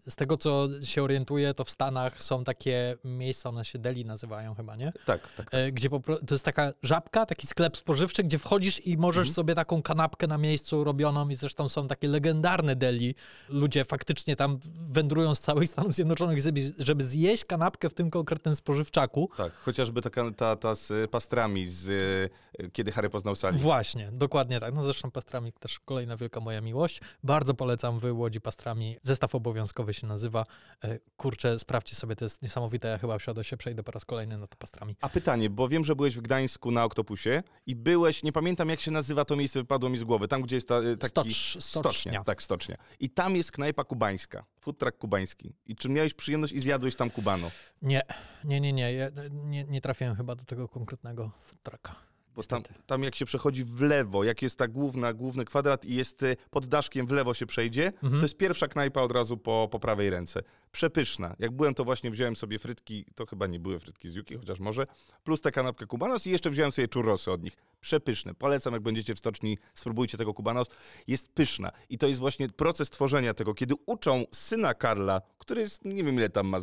Z tego, co się orientuję, to w Stanach są takie miejsca, one się deli nazywają chyba, nie? Tak, tak. tak. E, gdzie po, to jest taka żabka, taki sklep spożywczy, gdzie wchodzisz i możesz mhm. sobie taką kanapkę na miejscu robioną i zresztą są takie legendarne deli. Ludzie faktycznie tam wędrują z całych Stanów Zjednoczonych, żeby zjeść kanapkę w tym konkretnym spożywczaku. Tak, chociażby taka, ta, ta z pastrami, z z y, Kiedy Harry poznał Sally. Właśnie, dokładnie tak. No zresztą pastrami też kolejna wielka moja miłość. Bardzo polecam wy Łodzi pastrami. Zestaw obowiązkowy się nazywa. E, kurczę, sprawdźcie sobie, to jest niesamowite. Ja chyba wsiadę się, przejdę po raz kolejny na to pastrami. A pytanie, bo wiem, że byłeś w Gdańsku na Oktopusie i byłeś, nie pamiętam jak się nazywa to miejsce, wypadło mi z głowy, tam gdzie jest ta, y, taki... Stocz, stocznia. stocznia. Tak, stocznia. I tam jest knajpa kubańska, food truck kubański. I czy miałeś przyjemność i zjadłeś tam kubano? Nie, nie, nie, nie. Ja nie, nie trafiłem chyba do tego konkretnego food trucka. Bo tam, tam jak się przechodzi w lewo, jak jest ta główna, główny kwadrat i jest y, pod daszkiem w lewo się przejdzie, mhm. to jest pierwsza knajpa od razu po, po prawej ręce. Przepyszna. Jak byłem, to właśnie wziąłem sobie frytki, to chyba nie były frytki z Yuki, chociaż może, plus tę kanapkę kubanos i jeszcze wziąłem sobie churrosy od nich. Przepyszne. Polecam, jak będziecie w stoczni, spróbujcie tego kubanos. Jest pyszna. I to jest właśnie proces tworzenia tego, kiedy uczą syna Karla, który jest, nie wiem ile tam ma,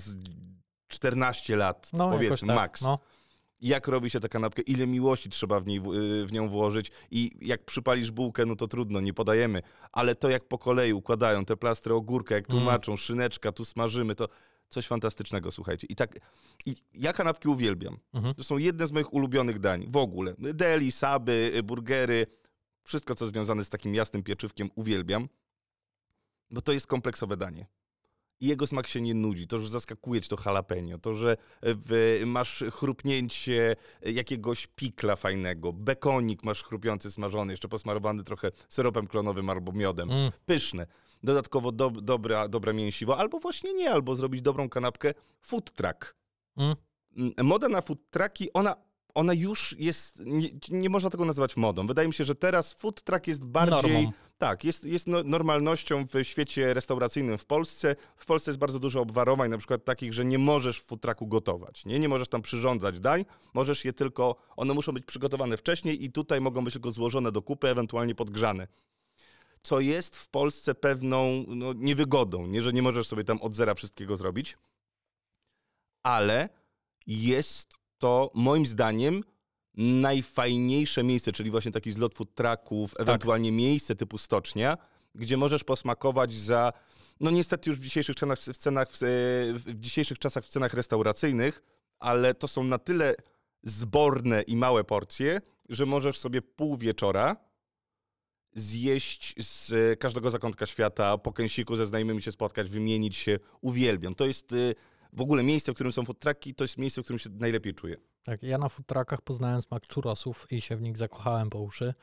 14 lat, no, powiedzmy, tak, max. No jak robi się tę kanapkę, ile miłości trzeba w, niej, w nią włożyć i jak przypalisz bułkę, no to trudno, nie podajemy, ale to jak po kolei układają te plastry ogórka, jak tłumaczą, mm. szyneczka, tu smażymy, to coś fantastycznego, słuchajcie. I tak, i ja kanapki uwielbiam. Mhm. To są jedne z moich ulubionych dań w ogóle. Deli, saby, burgery, wszystko co związane z takim jasnym pieczywkiem uwielbiam, bo to jest kompleksowe danie jego smak się nie nudzi. To, że zaskakuje ci to jalapeno, to, że w, masz chrupnięcie jakiegoś pikla fajnego, bekonik masz chrupiący, smażony, jeszcze posmarowany trochę syropem klonowym albo miodem. Mm. Pyszne. Dodatkowo do, dobra, dobre mięsiwo, albo właśnie nie, albo zrobić dobrą kanapkę. Food truck. Mm. mm moda na food trucki, ona ona już jest, nie, nie, można tego nazywać modą. Wydaje mi się, że teraz food truck jest bardziej... Normą. Tak, jest, jest no, normalnością w świecie restauracyjnym w Polsce. W Polsce jest bardzo dużo obwarowań, na przykład takich, że nie możesz w food trucku gotować. Nie, nie możesz tam przyrządzać dań, możesz je tylko, one muszą być przygotowane wcześniej i tutaj mogą być tylko złożone do kupy, ewentualnie podgrzane co jest w Polsce pewną no, niewygodą. Nie, że nie możesz sobie tam od zera wszystkiego zrobić, ale jest to moim zdaniem najfajniejsze miejsce, czyli właśnie taki zlot food trucków, tak. ewentualnie miejsce typu stocznia, gdzie możesz posmakować za, no niestety już w dzisiejszych cenach, w, cenach, w, w dzisiejszych czasach w cenach restauracyjnych, ale to są na tyle zborne i małe porcje, że możesz sobie pół wieczora zjeść z każdego zakątka świata, po kęsiku ze znajomymi się spotkać, wymienić się. Uwielbiam. To jest y, w ogóle miejsce, w którym są food trucki, to jest miejsce, w którym się najlepiej czuję. Tak, ja na food truckach poznałem smak churrosów i się w nich zakochałem po uszy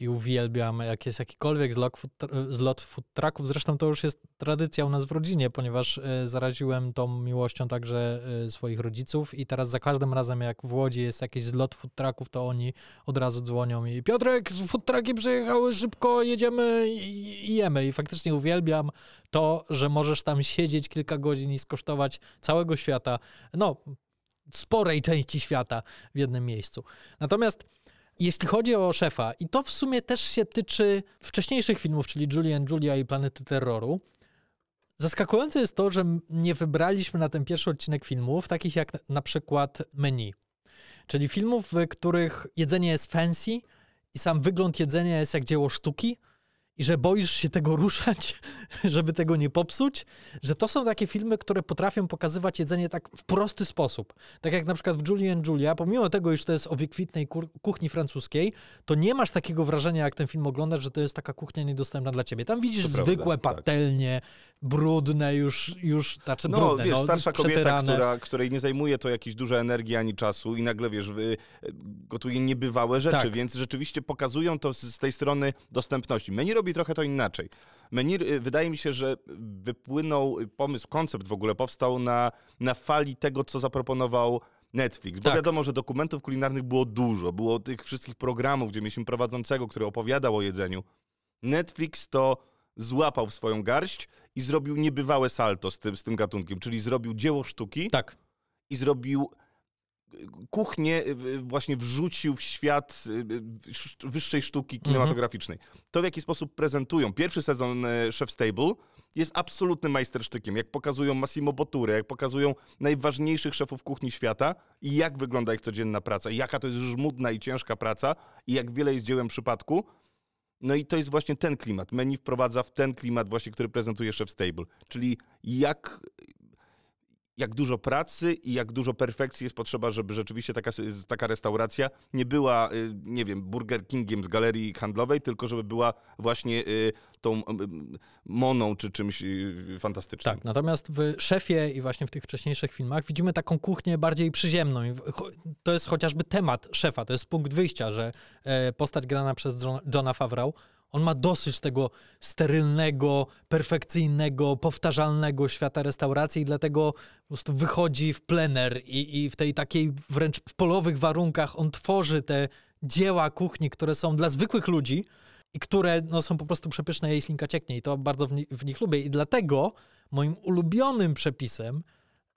i uwielbiam, jak jest jakikolwiek zlot zlot food trucków. Zresztą to już jest tradycja u nas w rodzinie, ponieważ e, zaraziłem tą miłością także e, swoich rodziców i teraz za każdym razem, jak w Łodzi jest jakiś zlot food trucków, to oni od razu dzwonią i Piotrek, food trucki przyjechały szybko, jedziemy i jemy. I faktycznie uwielbiam to, że możesz tam siedzieć kilka godzin i skosztować całego świata. No, sporej części świata w jednym miejscu. Natomiast jeśli chodzi o szefa, i to w sumie też się tyczy wcześniejszych filmów, czyli Julian Julia i Planety Terroru, Zaskakujące jest to, że nie wybraliśmy na ten pierwszy odcinek filmów, takich jak na przykład menu. Czyli filmów, w których jedzenie jest fancy i sam wygląd jedzenia jest jak dzieło sztuki, i że boisz się tego ruszać, żeby tego nie popsuć, że to są takie filmy, które potrafią pokazywać jedzenie tak w prosty sposób. Tak jak na przykład w Julie and Julia, pomimo tego, iż to jest o wykwitnej kuchni francuskiej, to nie masz takiego wrażenia, jak ten film oglądasz, że to jest taka kuchnia niedostępna dla ciebie. Tam widzisz to zwykłe prawda, tak. patelnie, tak. Brudne, już, już znaczy no, brudne, wiesz, no, starsza kobieta, która, której nie zajmuje to jakieś duże energii ani czasu i nagle, wiesz, wy, gotuje niebywałe rzeczy, tak. więc rzeczywiście pokazują to z, z tej strony dostępności. Menu robi trochę to inaczej. Menir, y, wydaje mi się, że wypłynął pomysł, koncept w ogóle powstał na, na fali tego, co zaproponował Netflix. Bo tak. wiadomo, że dokumentów kulinarnych było dużo. Było tych wszystkich programów, gdzie mieliśmy prowadzącego, który opowiadał o jedzeniu. Netflix to złapał w swoją garść i zrobił niebywałe salto z tym, z tym gatunkiem. Czyli zrobił dzieło sztuki. Tak. I zrobił kuchnię właśnie wrzucił w świat wyższej sztuki mhm. kinematograficznej. To, w jaki sposób prezentują pierwszy sezon e, Chef Stable, jest absolutnym majstersztykiem. Jak pokazują Massimo Botture, jak pokazują najważniejszych szefów kuchni świata i jak wygląda ich codzienna praca, i jaka to jest żmudna i ciężka praca, i jak wiele jest dziełem przypadku. No i to jest właśnie ten klimat. Menu wprowadza w ten klimat właśnie, który prezentuje Chef Stable. Czyli jak jak dużo pracy i jak dużo perfekcji jest potrzeba, żeby rzeczywiście taka, taka restauracja nie była, y, nie wiem, Burger Kingiem z galerii handlowej, tylko żeby była właśnie y, tą moną czy czymś y, fantastycznym. Tak, natomiast w Szefie i właśnie w tych wcześniejszych filmach widzimy taką kuchnię bardziej przyziemną. To jest chociażby temat Szefa, to jest punkt wyjścia, że e, postać grana przez Johna Favreau on ma dosyć tego sterylnego, perfekcyjnego, powtarzalnego świata restauracji i dlatego po prostu wychodzi w plener i, i w tej takiej wręcz w polowych warunkach on tworzy te dzieła kuchni, które są dla zwykłych ludzi i które no, są po prostu przepyszne, jej ślinka cieknie i to bardzo w, w nich lubię. I dlatego moim ulubionym przepisem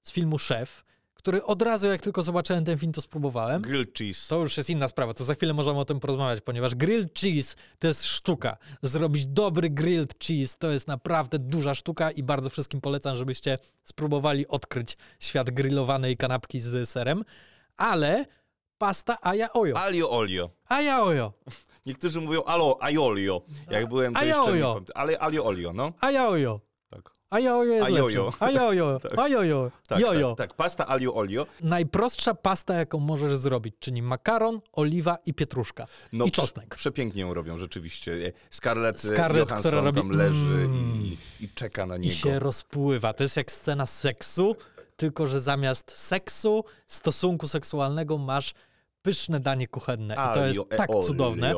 z filmu Szef który od razu, jak tylko zobaczyłem ten film, to spróbowałem. Grilled cheese. To już jest inna sprawa, to za chwilę możemy o tym porozmawiać, ponieważ grilled cheese to jest sztuka. Zrobić dobry grilled cheese to jest naprawdę duża sztuka i bardzo wszystkim polecam, żebyście spróbowali odkryć świat grillowanej kanapki z serem. Ale pasta aja ojo. Alio olio. Aja ojo. Niektórzy mówią alo, aiolio. Jak byłem to aja ojo. Ale alio olio, no. Aja ojo. A jojo jest jojo. A jojo. tak. A jojo. Tak, jojo. Tak, tak, pasta alio olio. Najprostsza pasta, jaką możesz zrobić, czyli makaron, oliwa i pietruszka. No, I czosnek. Przepięknie ją robią rzeczywiście. Scarlett, Scarlett Johansson która robi... tam leży mm. i, i, czeka na niego. I się rozpływa. To jest jak scena seksu, tylko że zamiast seksu, stosunku seksualnego masz pyszne danie kuchenne. I to jest tak cudowne.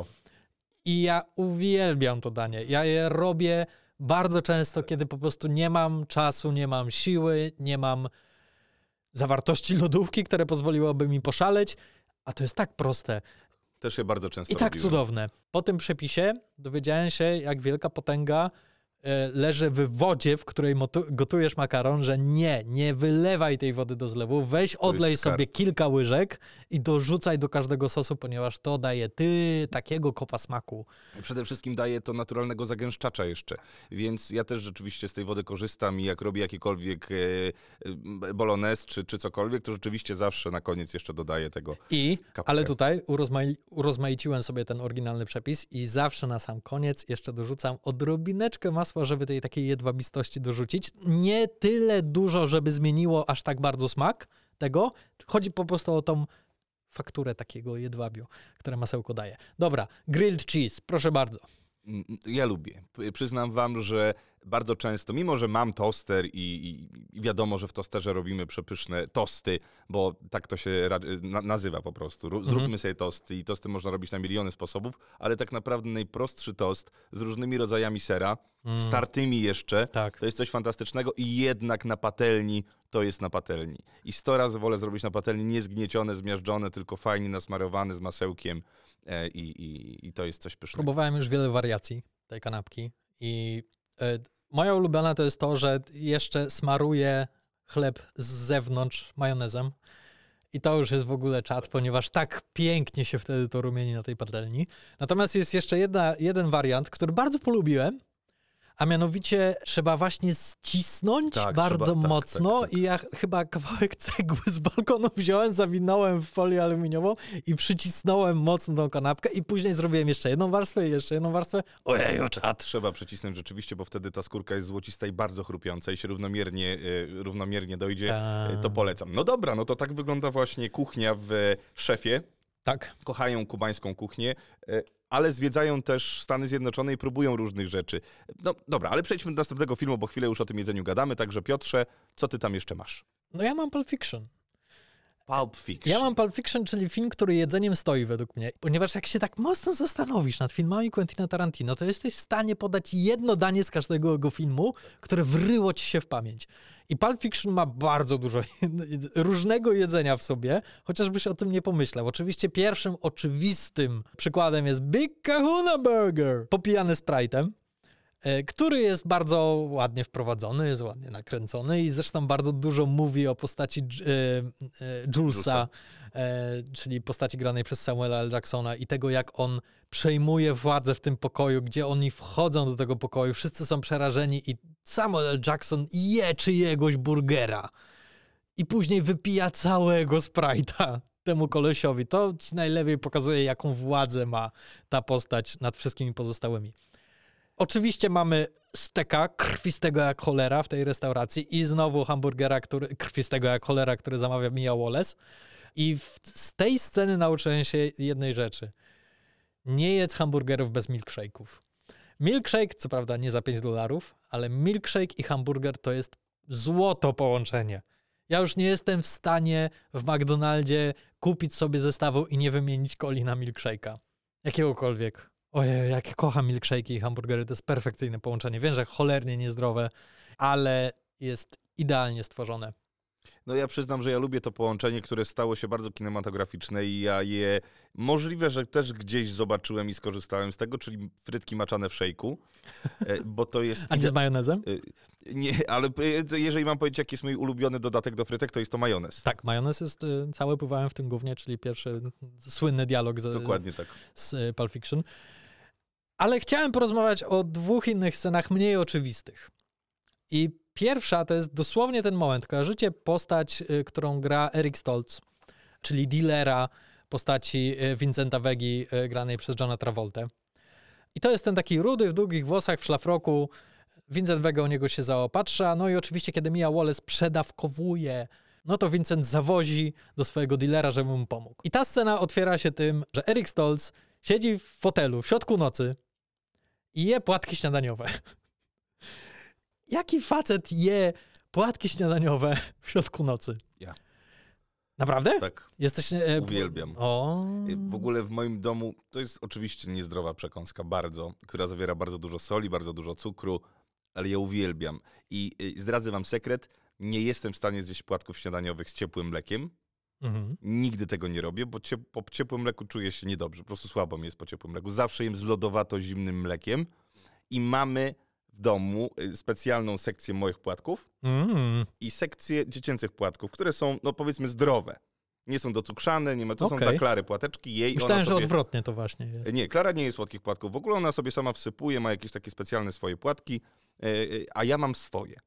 I ja uwielbiam to danie. Ja je robię bardzo często, kiedy po prostu nie mam czasu, nie mam siły, nie mam zawartości lodówki, które pozwoliłoby mi poszaleć, a to jest tak proste. Też się bardzo często I tak robiłem. cudowne. Po tym przepisie dowiedziałem się, jak wielka potęga leży w wodzie, w której gotujesz makaron, że nie, nie wylewaj tej wody do zlewu, weź odlej sobie kilka łyżek i dorzucaj do każdego sosu, ponieważ to daje ty takiego kopa smaku. Przede wszystkim daje to naturalnego zagęszczacza jeszcze, więc ja też rzeczywiście z tej wody korzystam i jak robię jakikolwiek e, e bolognese czy, czy cokolwiek, to rzeczywiście zawsze na koniec jeszcze dodaję tego I, kapkę. ale tutaj urozmai urozmaiciłem sobie ten oryginalny przepis i zawsze na sam koniec jeszcze dorzucam odrobineczkę masła masła, żeby tej takiej jedwabistości dorzucić. Nie tyle dużo, żeby zmieniło aż tak bardzo smak tego. Chodzi po prostu o tą fakturę takiego jedwabiu, które masełko daje. Dobra, grilled cheese, proszę bardzo. Ja lubię. Przyznam wam, że bardzo często, mimo że mam toster i, i, wiadomo, że w tosterze robimy przepyszne tosty, bo tak to się na, nazywa po prostu. Zróbmy mhm. sobie tosty i tosty można robić na miliony sposobów, ale tak naprawdę najprostszy tost z różnymi rodzajami sera, mm. startymi jeszcze, tak. to jest coś fantastycznego i jednak na patelni to jest na patelni. I sto razy wolę zrobić na patelni nie zgniecione, zmiażdżone, tylko fajnie nasmarowane z masełkiem i, i, i to jest coś pysznego. Próbowałem już wiele wariacji tej kanapki i e, Moja ulubiona to jest to, że jeszcze smaruję chleb z zewnątrz majonezem. I to już jest w ogóle czad, ponieważ tak pięknie się wtedy to rumieni na tej patelni. Natomiast jest jeszcze jedna, jeden wariant, który bardzo polubiłem, a mianowicie trzeba właśnie ścisnąć Tak, bardzo trzeba- tak, mocno tak, tak. i ja chyba kawałek cegły z balkonu wziąłem, zawinąłem w folię aluminiową i przycisnąłem mocno tą kanapkę i później zrobiłem jeszcze jedną warstwę i jeszcze jedną warstwę. Ojeju, czad. Trzeba przycisnąć rzeczywiście, bo wtedy ta skórka jest złocista i bardzo chrupiąca i się równomiernie, e, równomiernie dojdzie. Tak. E, To polecam. No dobra, no to tak wygląda właśnie kuchnia w szefie. Tak. Kochają kubańską kuchnię, e, ale zwiedzają też Stany Zjednoczone i próbują różnych rzeczy. No dobra, ale przejdźmy do następnego filmu, bo chwilę już o tym jedzeniu gadamy. Także Piotrze, co ty tam jeszcze masz? No ja mam Pulp Fiction. Pulp Fiction. Ja mam Pulp Fiction, czyli film, który jedzeniem stoi według mnie. Ponieważ jak się tak mocno zastanowisz nad filmami Quentina Tarantino, to jesteś w stanie podać jedno danie z każdego jego filmu, które wryło ci się w pamięć. I Pulp Fiction ma bardzo dużo różnego jedzenia w sobie, chociażbyś o tym nie pomyślał. Oczywiście pierwszym oczywistym przykładem jest Big Kahuna Burger, popijany Sprite'em który jest bardzo ładnie wprowadzony, jest ładnie nakręcony i zresztą bardzo dużo mówi o postaci e, e, Julesa, e, czyli postaci granej przez Samuela L. Jacksona i tego, jak on przejmuje władzę w tym pokoju, gdzie oni wchodzą do tego pokoju, wszyscy są przerażeni i Samuel L. Jackson je czyjegoś burgera i później wypija całego Sprite'a temu kolesiowi. To ci najlepiej pokazuje, jaką władzę ma ta postać nad wszystkimi pozostałymi. Oczywiście mamy steka krwistego jak cholera w tej restauracji i znowu hamburgera który, krwistego jak cholera, który zamawia Mia Wallace. I w, z tej sceny nauczyłem się jednej rzeczy. Nie jedz hamburgerów bez milkshake'ów. Milkshake, co prawda nie za 5 dolarów, ale milkshake i hamburger to jest złoto połączenie. Ja już nie jestem w stanie w McDonaldzie kupić sobie zestawu i nie wymienić coli na milkshake'a. Jakiegokolwiek. Ojej, jak kocham milkshake'i i hamburgery, to jest perfekcyjne połączenie. Wiem, że cholernie niezdrowe, ale jest idealnie stworzone. No ja przyznam, że ja lubię to połączenie, które stało się bardzo kinematograficzne i ja je możliwe, że też gdzieś zobaczyłem i skorzystałem z tego, czyli frytki maczane w szejku, e, bo to jest... A nie z majonezem? E, Nie, ale e, jeżeli mam powiedzieć, jaki jest mój ulubiony dodatek do frytek, to jest to majonez. Tak, majonez jest cały pływałem w tym głównie, czyli pierwszy słynny dialog z, Dokładnie tak. z Pulp Fiction. Ale chciałem porozmawiać o dwóch innych scenach mniej oczywistych. I pierwsza to jest dosłownie ten moment. Kojarzycie postać, y, którą gra Eric Stoltz, czyli dealera postaci y, Vincenta Vegi y, granej przez Johna Travoltę. I to jest ten taki rudy w długich włosach, w szlafroku. Vincent Vega o niego się zaopatrza. No i oczywiście, kiedy Mia Wallace przedawkowuje, no to Vincent zawozi do swojego dealera, żeby mu pomógł. I ta scena otwiera się tym, że Eric Stoltz siedzi w fotelu w środku nocy i je płatki śniadaniowe. Jaki facet je płatki śniadaniowe w środku nocy? Ja. Naprawdę? Tak, Jesteś... E, uwielbiam. O. W ogóle w moim domu to jest oczywiście niezdrowa przekąska, bardzo, która zawiera bardzo dużo soli, bardzo dużo cukru, ale ja uwielbiam. I y, zdradzę wam sekret, nie jestem w stanie zjeść płatków śniadaniowych z ciepłym mlekiem. Mhm. Nigdy tego nie robię, bo ciep po ciepłym mleku czuję się niedobrze. Po prostu słabo mi jest po ciepłym mleku. Zawsze jem z lodowato-zimnym mlekiem i mamy w domu y, specjalną sekcję moich płatków Mm. i sekcję dziecięcych płatków, które są, no powiedzmy, zdrowe. Nie są docukrzane, nie ma, to są Okej. dla Klary płateczki, jej Myślałem, ona że sobie... odwrotnie to właśnie jest. Nie, Klara nie jest słodkich płatków. W ogóle ona sobie sama wsypuje, ma jakieś takie specjalne swoje płatki, e, e, a ja mam swoje.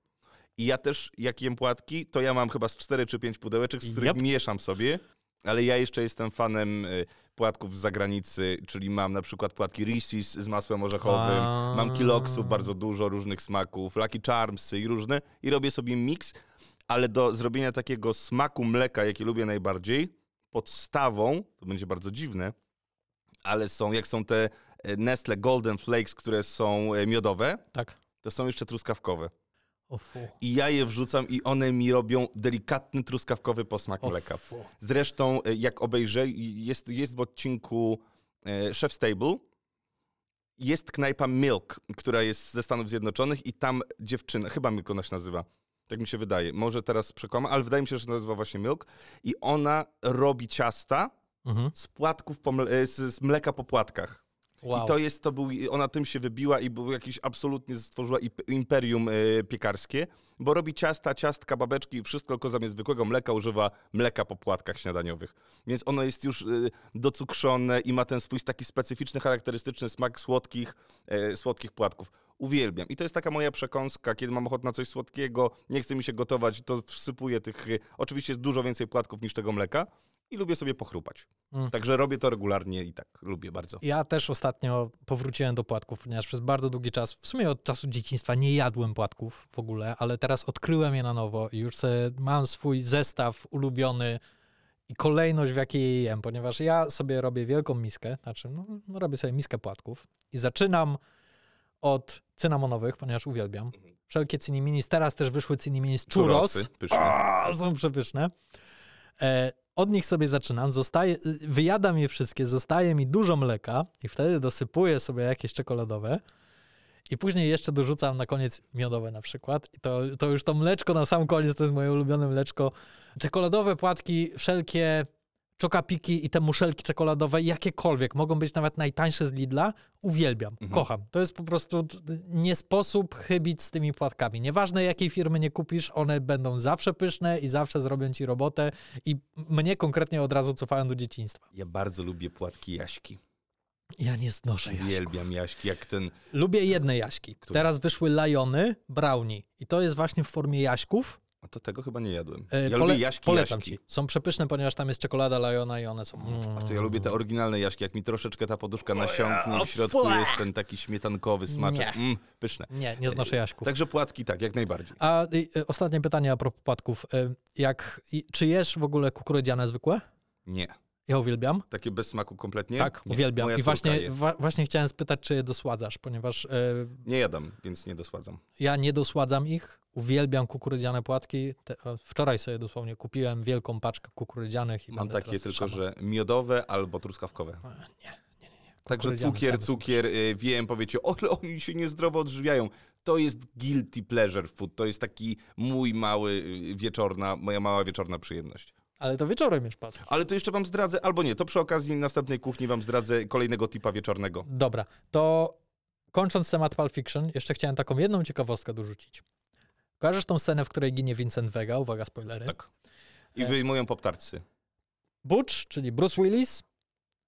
I ja też, jak jem płatki, to ja mam chyba z 4 czy 5 pudełeczek, z których Jap. mieszam sobie, ale ja jeszcze jestem fanem e, płatków z zagranicy, czyli mam na przykład płatki Reese's z masłem orzechowym, A. mam Kiloksów bardzo dużo różnych smaków, Lucky Charmsy i różne i robię sobie miks, ale do zrobienia takiego smaku mleka, jaki lubię najbardziej, podstawą, to będzie bardzo dziwne, ale są, jak są te e, Nestle Golden Flakes, które są e, miodowe, Tak. to są jeszcze truskawkowe. I ja je wrzucam i one mi robią delikatny truskawkowy posmak mleka. Zresztą, e, jak obejrzę, jest, jest w odcinku e, Chef Stable, jest knajpa Milk, która jest ze Stanów Zjednoczonych i tam dziewczyna, chyba Milk ona się nazywa, tak mi się wydaje, może teraz przekłamam, ale wydaje mi się, że się nazywa właśnie Milk i ona robi ciasta Mhm. z płatków, po e, z, z mleka po płatkach. Wow. I to jest, to był, ona tym się wybiła i był jakiś absolutnie stworzyła imperium e, piekarskie, bo robi ciasta, ciastka, babeczki, wszystko tylko zamiast zwykłego mleka używa mleka po płatkach śniadaniowych. Więc ono jest już e, docukrzone i ma ten swój taki specyficzny, charakterystyczny smak słodkich, e, słodkich płatków. Uwielbiam. I to jest taka moja przekąska, kiedy mam ochotę na coś słodkiego, nie chce mi się gotować, to wsypuję tych, oczywiście jest dużo więcej płatków niż tego mleka i lubię sobie pochrupać. Mm. Także robię to regularnie i tak lubię bardzo. Ja też ostatnio powróciłem do płatków, ponieważ przez bardzo długi czas, w sumie od czasu dzieciństwa, nie jadłem płatków w ogóle, ale teraz odkryłem je na nowo i już sobie mam swój zestaw ulubiony i kolejność, w jakiej je jem, ponieważ ja sobie robię wielką miskę, znaczy no, no robię sobie miskę płatków i zaczynam od cynamonowych, ponieważ uwielbiam. Wszelkie ciniminis, teraz też wyszły ciniminis churros. Churrosy, pyszne. A, są przepyszne. E, od nich sobie zaczynam, zostaje, y, wyjadam je wszystkie, zostaje mi dużo mleka i wtedy dosypuję sobie jakieś czekoladowe i później jeszcze dorzucam na koniec miodowe na przykład. I to, to już to mleczko na sam koniec to jest moje ulubione mleczko. Czekoladowe płatki, wszelkie czokapiki i te muszelki czekoladowe, jakiekolwiek, mogą być nawet najtańsze z Lidla, uwielbiam, Mhm. kocham. To jest po prostu nie sposób chybić z tymi płatkami. Nieważne jakiej firmy nie kupisz, one będą zawsze pyszne i zawsze zrobią ci robotę i mnie konkretnie od razu cofają do dzieciństwa. Ja bardzo lubię płatki Jaśki. Ja nie znoszę jaśków. Uwielbiam Jaśki, jak ten... Lubię jedne jaśki. Które? Teraz wyszły lajony, brownie i to jest właśnie w formie jaśków. A to tego chyba nie jadłem. E, Ja pole- lubię Jaśki Polecam Jaśki. ci. Są przepyszne, ponieważ tam jest czekolada lajona i one są... A to ja lubię te oryginalne Jaśki, jak mi troszeczkę ta poduszka nasiąknie i w środku jest ten taki śmietankowy smaczek. Nie. Mm, pyszne. Nie, nie znoszę jaśków. Także płatki tak, jak najbardziej. A y, y, ostatnie pytanie a propos płatków. Y, Jak, i, czy jesz w ogóle kukurydziane zwykłe? Nie. Ja uwielbiam. Takie bez smaku kompletnie? Tak, nie. uwielbiam. Moja I właśnie, wa, właśnie chciałem spytać, czy je dosładzasz, ponieważ y, Nie jadam, więc nie dosładzam. ja nie dosładzam ich. Uwielbiam kukurydziane płatki. Te, o, wczoraj sobie dosłownie kupiłem wielką paczkę kukurydzianych i Mam takie tylko, że miodowe albo truskawkowe. Nie, nie, nie. nie. Także cukier, cukier, y, wiem, powiecie, ale oni się niezdrowo odżywiają. To jest guilty pleasure food, to jest taki mój mały y, wieczorna, moja mała wieczorna przyjemność. Ale to wieczorem już patrz. Ale to jeszcze wam zdradzę, albo nie, to przy okazji następnej kuchni wam zdradzę kolejnego tipa wieczornego. Dobra, to kończąc temat Pulp Fiction, jeszcze chciałem taką jedną ciekawostkę dorzucić. Kojarzysz tą scenę, w której ginie Vincent Vega? Uwaga, spoilery. Tak. I E. wyjmują poptarcy. Butch, czyli Bruce Willis,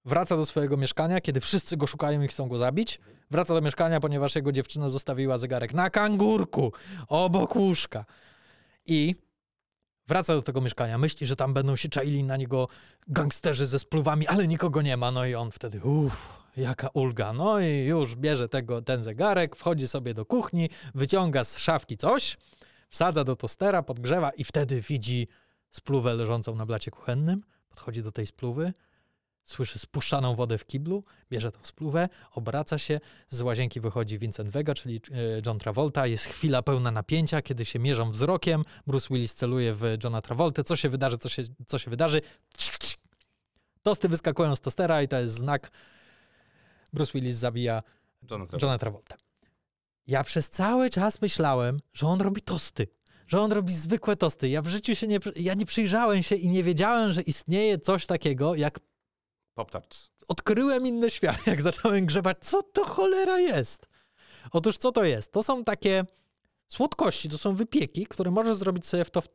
wraca do swojego mieszkania, kiedy wszyscy go szukają i chcą go zabić. Wraca do mieszkania, ponieważ jego dziewczyna zostawiła zegarek na kangurku, obok łóżka. I wraca do tego mieszkania. Myśli, że tam będą się czaili na niego gangsterzy ze spluwami, ale nikogo nie ma. No i on wtedy, uff, jaka ulga. No i już bierze tego, ten zegarek, wchodzi sobie do kuchni, wyciąga z szafki coś, wsadza do tostera, podgrzewa i wtedy widzi spluwę leżącą na blacie kuchennym, podchodzi do tej spluwy, słyszy spuszczaną wodę w kiblu, bierze tą spluwę, obraca się, z łazienki wychodzi Vincent Vega, czyli e, John Travolta, jest chwila pełna napięcia, kiedy się mierzą wzrokiem, Bruce Willis celuje w Johna Travolta, co się wydarzy, co się, co się wydarzy, tosty wyskakują z tostera i to jest znak, Bruce Willis zabija Jonathan. Johna Travolta. Ja przez cały czas myślałem, że on robi tosty. Że on robi zwykłe tosty. Ja w życiu się nie. Ja nie przyjrzałem się i nie wiedziałem, że istnieje coś takiego, jak Poptarts. odkryłem inny świat, jak zacząłem grzebać, co to cholera jest. Otóż co to jest? To są takie słodkości, to są wypieki, które możesz zrobić sobie w to, w,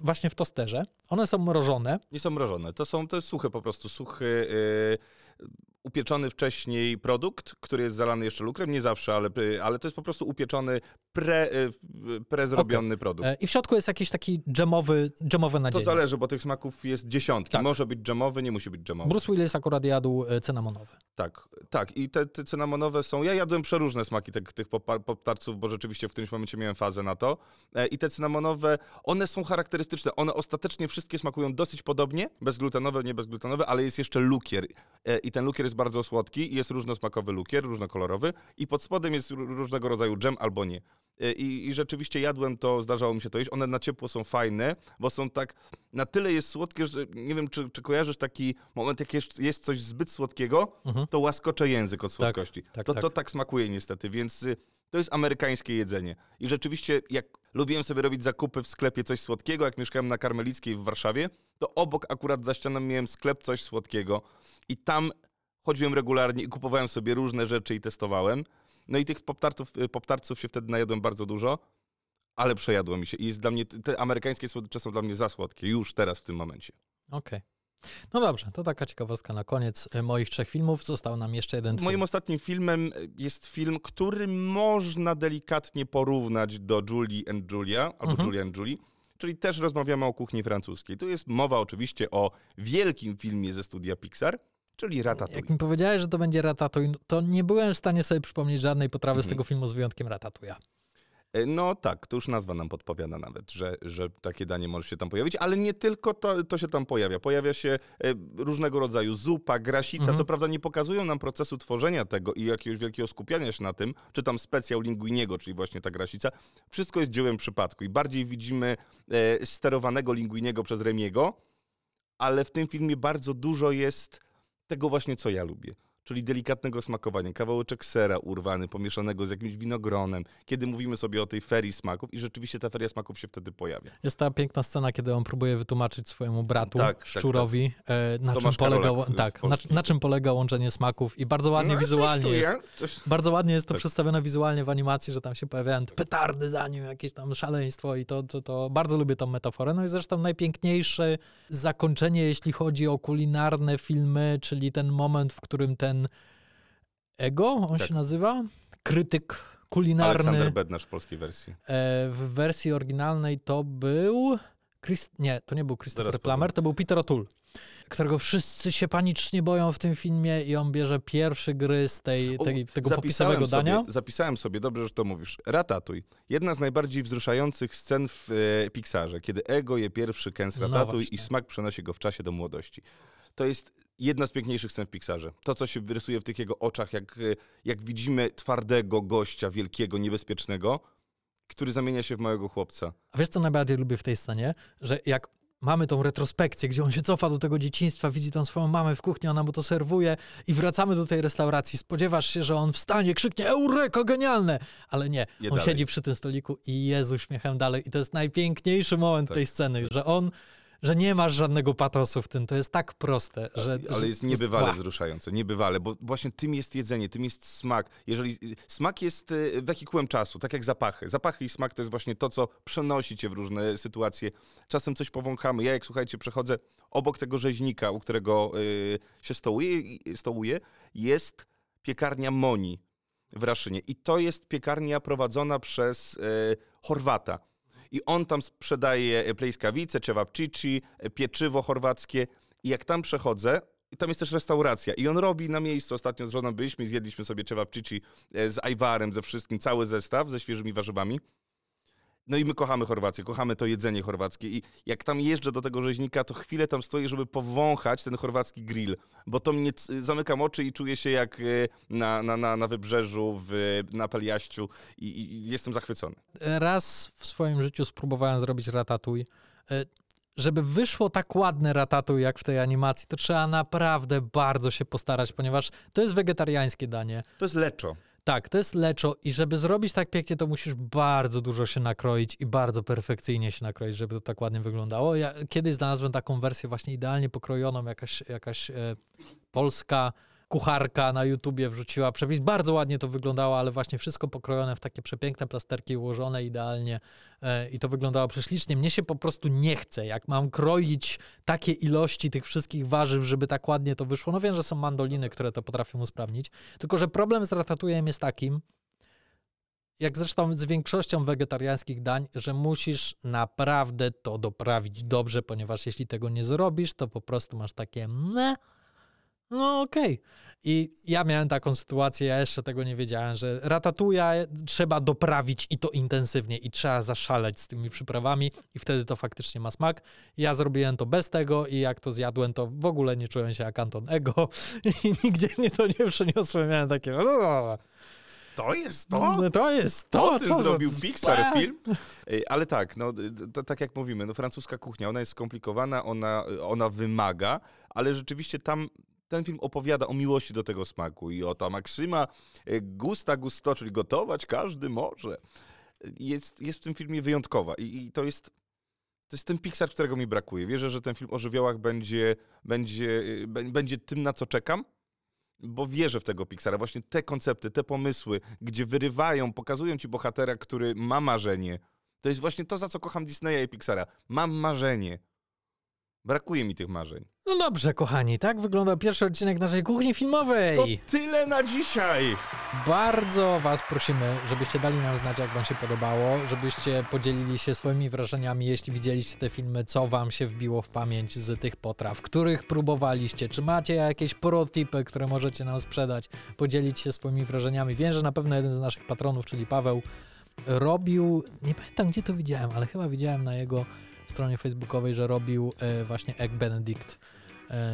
właśnie w tosterze. One są mrożone. Nie są mrożone, to są to suche po prostu, suchy, yy, upieczony wcześniej produkt, który jest zalany jeszcze lukrem, nie zawsze, ale, y, ale to jest po prostu upieczony, pre, yy, prezrobiony produkt. E, I w środku jest jakiś taki dżemowy, dżemowe To nadzienie. zależy, bo tych smaków jest dziesiątki. Tak. Może być dżemowy, nie musi być dżemowy. Bruce Willis akurat jadł e, cynamonowy. Tak, tak. I te, te cynamonowe są. Ja jadłem przeróżne smaki tych, tych poptarców, bo rzeczywiście w którymś momencie miałem fazę na to. E, I te cynamonowe, one są charakterystyczne. One ostatecznie wszystkie smakują dosyć podobnie, bezglutenowe, nie bezglutenowe, ale jest jeszcze lukier. I ten lukier jest bardzo słodki. i Jest różnosmakowy lukier, różnokolorowy. I pod spodem jest ró- różnego rodzaju dżem albo nie. E, I, I rzeczywiście jadłem to, zdarzało mi się to jeść. One na ciepło są fajne, bo są tak, na tyle jest słodkie, że nie wiem, czy, czy kojarzysz taki moment, jak jest, jest coś zbyt słodkiego, Mhm. to łaskocze język od słodkości. tak, to, tak. to tak smakuje niestety, więc y, to jest amerykańskie jedzenie. I rzeczywiście, jak lubiłem sobie robić zakupy w sklepie coś słodkiego, jak mieszkałem na Karmelickiej w Warszawie, to obok akurat za ścianą miałem sklep coś słodkiego i tam chodziłem regularnie i kupowałem sobie różne rzeczy i testowałem. No i tych poptartów, poptarców się wtedy najadłem bardzo dużo, ale przejadło mi się. I jest dla mnie, te amerykańskie słodycze są dla mnie za słodkie, już teraz w tym momencie. Okej. No dobrze, to taka ciekawostka na koniec e, moich trzech filmów. Został nam jeszcze jeden film. Moim ostatnim filmem jest film, który można delikatnie porównać do Julie and Julia, albo Mhm. Julia and Julie, czyli też rozmawiamy o kuchni francuskiej. Tu jest mowa oczywiście o wielkim filmie ze studia Pixar, czyli Ratatouille. Jak mi powiedziałeś, że to będzie Ratatouille, to nie byłem w stanie sobie przypomnieć żadnej potrawy z Mhm. tego filmu z wyjątkiem Ratatouille'a. E, No tak, to już nazwa nam podpowiada nawet, że, że takie danie może się tam pojawić, ale nie tylko to, to się tam pojawia. Pojawia się e, różnego rodzaju zupa, grasica. Mhm. Co prawda nie pokazują nam procesu tworzenia tego i jakiegoś wielkiego skupiania się na tym, czy tam specjał linguiniego, czyli właśnie ta grasica. Wszystko jest dziełem przypadku i bardziej widzimy e, sterowanego linguiniego przez Remiego, ale w tym filmie bardzo dużo jest tego właśnie, co ja lubię. Czyli delikatnego smakowania, kawałeczek sera urwany, pomieszanego z jakimś winogronem, kiedy mówimy sobie o tej ferii smaków i rzeczywiście ta feria smaków się wtedy pojawia. Jest ta piękna scena, kiedy on próbuje wytłumaczyć swojemu bratu, Tak, tak, szczurowi, e, na, czym polega, tak, na, na czym polega łączenie smaków i bardzo ładnie No, wizualnie jest. ja- Coś... Bardzo ładnie jest to Tak. przedstawione wizualnie w animacji, że tam się pojawiają te petardy za nim, jakieś tam szaleństwo i to, to, to bardzo lubię tą metaforę. No i zresztą najpiękniejsze zakończenie, jeśli chodzi o kulinarne filmy, czyli ten moment, w którym ten Ego, on Tak. się nazywa? Krytyk kulinarny. Aleksander Bednarz w polskiej wersji. E, w wersji oryginalnej to był. Chris... Nie, to nie był Christopher Plummer, to był Peter O'Toole, którego wszyscy się panicznie boją w tym filmie i on bierze pierwszy gry z tej, tego popisowego dania. Zapisałem sobie, dobrze, że to mówisz. Ratatuj. Jedna z najbardziej wzruszających scen w e, Pixarze, kiedy Ego je pierwszy kęs No ratatuj właśnie. i smak przenosi go w czasie do młodości. To jest jedna z piękniejszych scen w Pixarze. To, co się wyrysuje w tych jego oczach, jak, e, jak widzimy twardego gościa, wielkiego, niebezpiecznego, który zamienia się w małego chłopca. A wiesz, co najbardziej lubię w tej scenie? Że jak mamy tą retrospekcję, gdzie on się cofa do tego dzieciństwa, widzi tam swoją mamę w kuchni, ona mu to serwuje i wracamy do tej restauracji. Spodziewasz się, że on wstanie, krzyknie Eureka, genialne! Ale nie, Je on dalej. siedzi przy tym stoliku i jest z uśmiechem dalej. I to jest najpiękniejszy moment Tak, tej sceny, że on, że nie masz żadnego patosu w tym. To jest tak proste, że... Ale jest niebywale Ła. wzruszające, niebywale, bo właśnie tym jest jedzenie, tym jest smak. Jeżeli smak jest e, wehikułem czasu, tak jak zapachy. Zapachy i smak to jest właśnie to, co przenosi cię w różne sytuacje. Czasem coś powąchamy. Ja jak słuchajcie, przechodzę obok tego rzeźnika, u którego e, się stołuje, stołuje, jest piekarnia Moni w Raszynie. I to jest piekarnia prowadzona przez e, Chorwata. I on tam sprzedaje e, plejskawice, cevapcici, e, pieczywo chorwackie. I jak tam przechodzę, i tam jest też restauracja. I on robi na miejscu. Ostatnio z żoną byliśmy zjedliśmy sobie cevapcici e, z ajwarem, ze wszystkim, cały zestaw ze świeżymi warzywami. No i my kochamy Chorwację, kochamy to jedzenie chorwackie i jak tam jeżdżę do tego rzeźnika, to chwilę tam stoję, żeby powąchać ten chorwacki grill, bo to mnie, zamykam oczy i czuję się jak e, na, na, na, na wybrzeżu, w, na Peliaściu i, i jestem zachwycony. Raz w swoim życiu spróbowałem zrobić ratatuj. E, Żeby wyszło tak ładne ratatuj jak w tej animacji, to trzeba naprawdę bardzo się postarać, ponieważ to jest wegetariańskie danie. To jest leczo. Tak, to jest leczo i żeby zrobić tak pięknie, to musisz bardzo dużo się nakroić i bardzo perfekcyjnie się nakroić, żeby to tak ładnie wyglądało. Ja kiedyś znalazłem taką wersję właśnie idealnie pokrojoną, jakaś, jakaś e, polska kucharka na YouTubie wrzuciła przepis. Bardzo ładnie to wyglądało, ale właśnie wszystko pokrojone w takie przepiękne plasterki, ułożone idealnie e, i to wyglądało prześlicznie. Mnie się po prostu nie chce, jak mam kroić takie ilości tych wszystkich warzyw, żeby tak ładnie to wyszło. No wiem, że są mandoliny, które to potrafią usprawnić, tylko że problem z ratatujem jest takim, jak zresztą z większością wegetariańskich dań, że musisz naprawdę to doprawić dobrze, ponieważ jeśli tego nie zrobisz, to po prostu masz takie ne, no okej. I ja miałem taką sytuację, ja jeszcze tego nie wiedziałem, że ratatuja trzeba doprawić i to intensywnie i trzeba zaszaleć z tymi przyprawami i wtedy to faktycznie ma smak. Ja zrobiłem to bez tego i jak to zjadłem, to w ogóle nie czułem się jak Anton Ego i nigdzie mnie to nie przeniosło. Miałem takie... To jest No, to jest To to, ty co zrobił Pixar Eee. film? Ale tak, no, to, tak jak mówimy, no, francuska kuchnia, ona jest skomplikowana, ona, ona wymaga, ale rzeczywiście tam ten film opowiada o miłości do tego smaku i o ta maksyma e, gusta gusto, czyli gotować każdy może. Jest, jest w tym filmie wyjątkowa i, i to jest to jest ten Pixar, którego mi brakuje. Wierzę, że ten film o żywiołach będzie, będzie, e, bę- będzie tym, na co czekam. bo wierzę w tego Pixara. Właśnie te koncepty, te pomysły, gdzie wyrywają, pokazują ci bohatera, który ma marzenie. To jest właśnie to, za co kocham Disneya i Pixara. Mam marzenie. Brakuje mi tych marzeń. No dobrze, kochani, tak wygląda pierwszy odcinek naszej kuchni filmowej. To tyle na dzisiaj! Bardzo Was prosimy, żebyście dali nam znać, jak Wam się podobało, żebyście podzielili się swoimi wrażeniami, jeśli widzieliście te filmy, co Wam się wbiło w pamięć z tych potraw, których próbowaliście, czy macie jakieś protipy, które możecie nam sprzedać, podzielić się swoimi wrażeniami. Wiem, że na pewno jeden z naszych patronów, czyli Paweł, robił, nie pamiętam gdzie to widziałem, ale chyba widziałem na jego stronie facebookowej, że robił e, właśnie Egg Benedict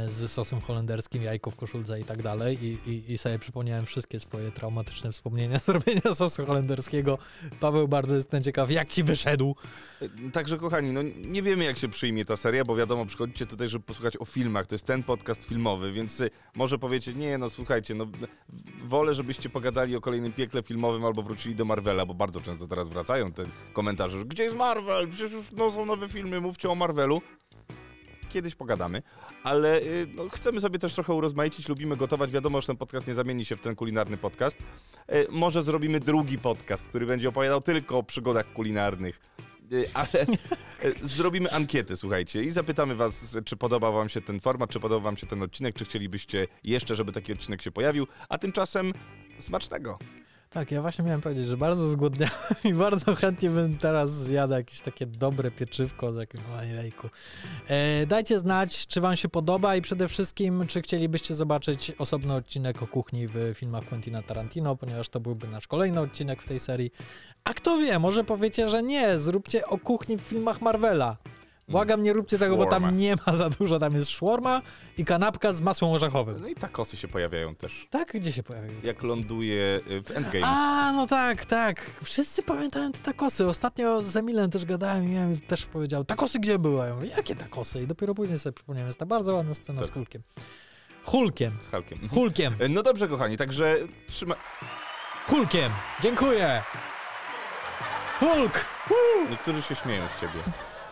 z sosem holenderskim, jajko w koszulce i tak dalej i, i, i sobie przypomniałem wszystkie swoje traumatyczne wspomnienia z robienia sosu holenderskiego. Paweł, bardzo jestem ciekaw, jak ci wyszedł? Także kochani, no nie wiemy jak się przyjmie ta seria, bo wiadomo, przychodzicie tutaj, żeby posłuchać o filmach, to jest ten podcast filmowy, więc y, może powiecie, nie no słuchajcie, no wolę, żebyście pogadali o kolejnym piekle filmowym albo wrócili do Marvela, bo bardzo często teraz wracają te komentarze, że gdzie jest Marvel? Przecież no, są nowe filmy, mówcie o Marvelu. Kiedyś pogadamy, ale y, no, chcemy sobie też trochę urozmaicić, lubimy gotować. Wiadomo, że ten podcast nie zamieni się w ten kulinarny podcast. Y, Może zrobimy drugi podcast, który będzie opowiadał tylko o przygodach kulinarnych. Y, Ale y, zrobimy ankietę, słuchajcie, i zapytamy was, czy podoba wam się ten format, czy podoba wam się ten odcinek, czy chcielibyście jeszcze, żeby taki odcinek się pojawił. A tymczasem smacznego. Tak, ja właśnie miałem powiedzieć, że bardzo zgłodniałem i bardzo chętnie bym teraz zjadł jakieś takie dobre pieczywko z jakimś jajku. E, dajcie znać, czy wam się podoba i przede wszystkim, czy chcielibyście zobaczyć osobny odcinek o kuchni w filmach Quentina Tarantino, ponieważ to byłby nasz kolejny odcinek w tej serii. A kto wie, może powiecie, że nie, zróbcie o kuchni w filmach Marvela. Błagam, nie róbcie tego, bo tam nie ma za dużo. Tam jest szworma i kanapka z masłem orzechowym. No i takosy się pojawiają też. Tak? Gdzie się pojawił? Jak ląduje y, w Endgame. A, no tak, tak. Wszyscy pamiętają te takosy. Ostatnio z Emilem też gadałem i miałem też powiedział, takosy gdzie były? Ja mówię, jakie takosy? I dopiero później sobie przypomniałem, jest ta bardzo ładna scena z Tak. Hulkiem. Hulkiem. Z Hulkiem. Hulkiem. Y, No dobrze, kochani, także trzyma... Hulkiem. Dziękuję. Hulk. Niektórzy się śmieją z ciebie.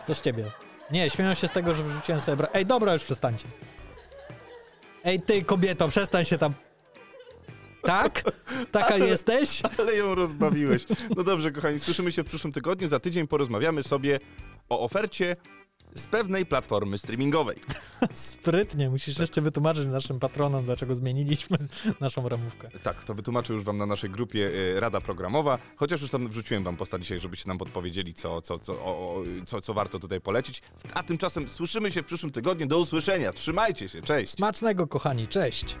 To z ciebie. Nie, śmieją się z tego, że wrzuciłem sobie bra... Ej, dobra, już przestańcie. Ej, ty kobieto, przestań się tam... Tak? Taka jesteś? Ale ją rozbawiłeś. No dobrze, kochani, słyszymy się w przyszłym tygodniu. Za tydzień porozmawiamy sobie o ofercie z pewnej platformy streamingowej. Sprytnie, musisz jeszcze wytłumaczyć naszym patronom, dlaczego zmieniliśmy naszą ramówkę. Tak, to wytłumaczę już wam na naszej grupie y, Rada Programowa, chociaż już tam wrzuciłem wam posta dzisiaj, żebyście nam podpowiedzieli, co, co, co, o, o, co, co warto tutaj polecić. A tymczasem słyszymy się w przyszłym tygodniu. Do usłyszenia. Trzymajcie się. Cześć. Smacznego, kochani, cześć!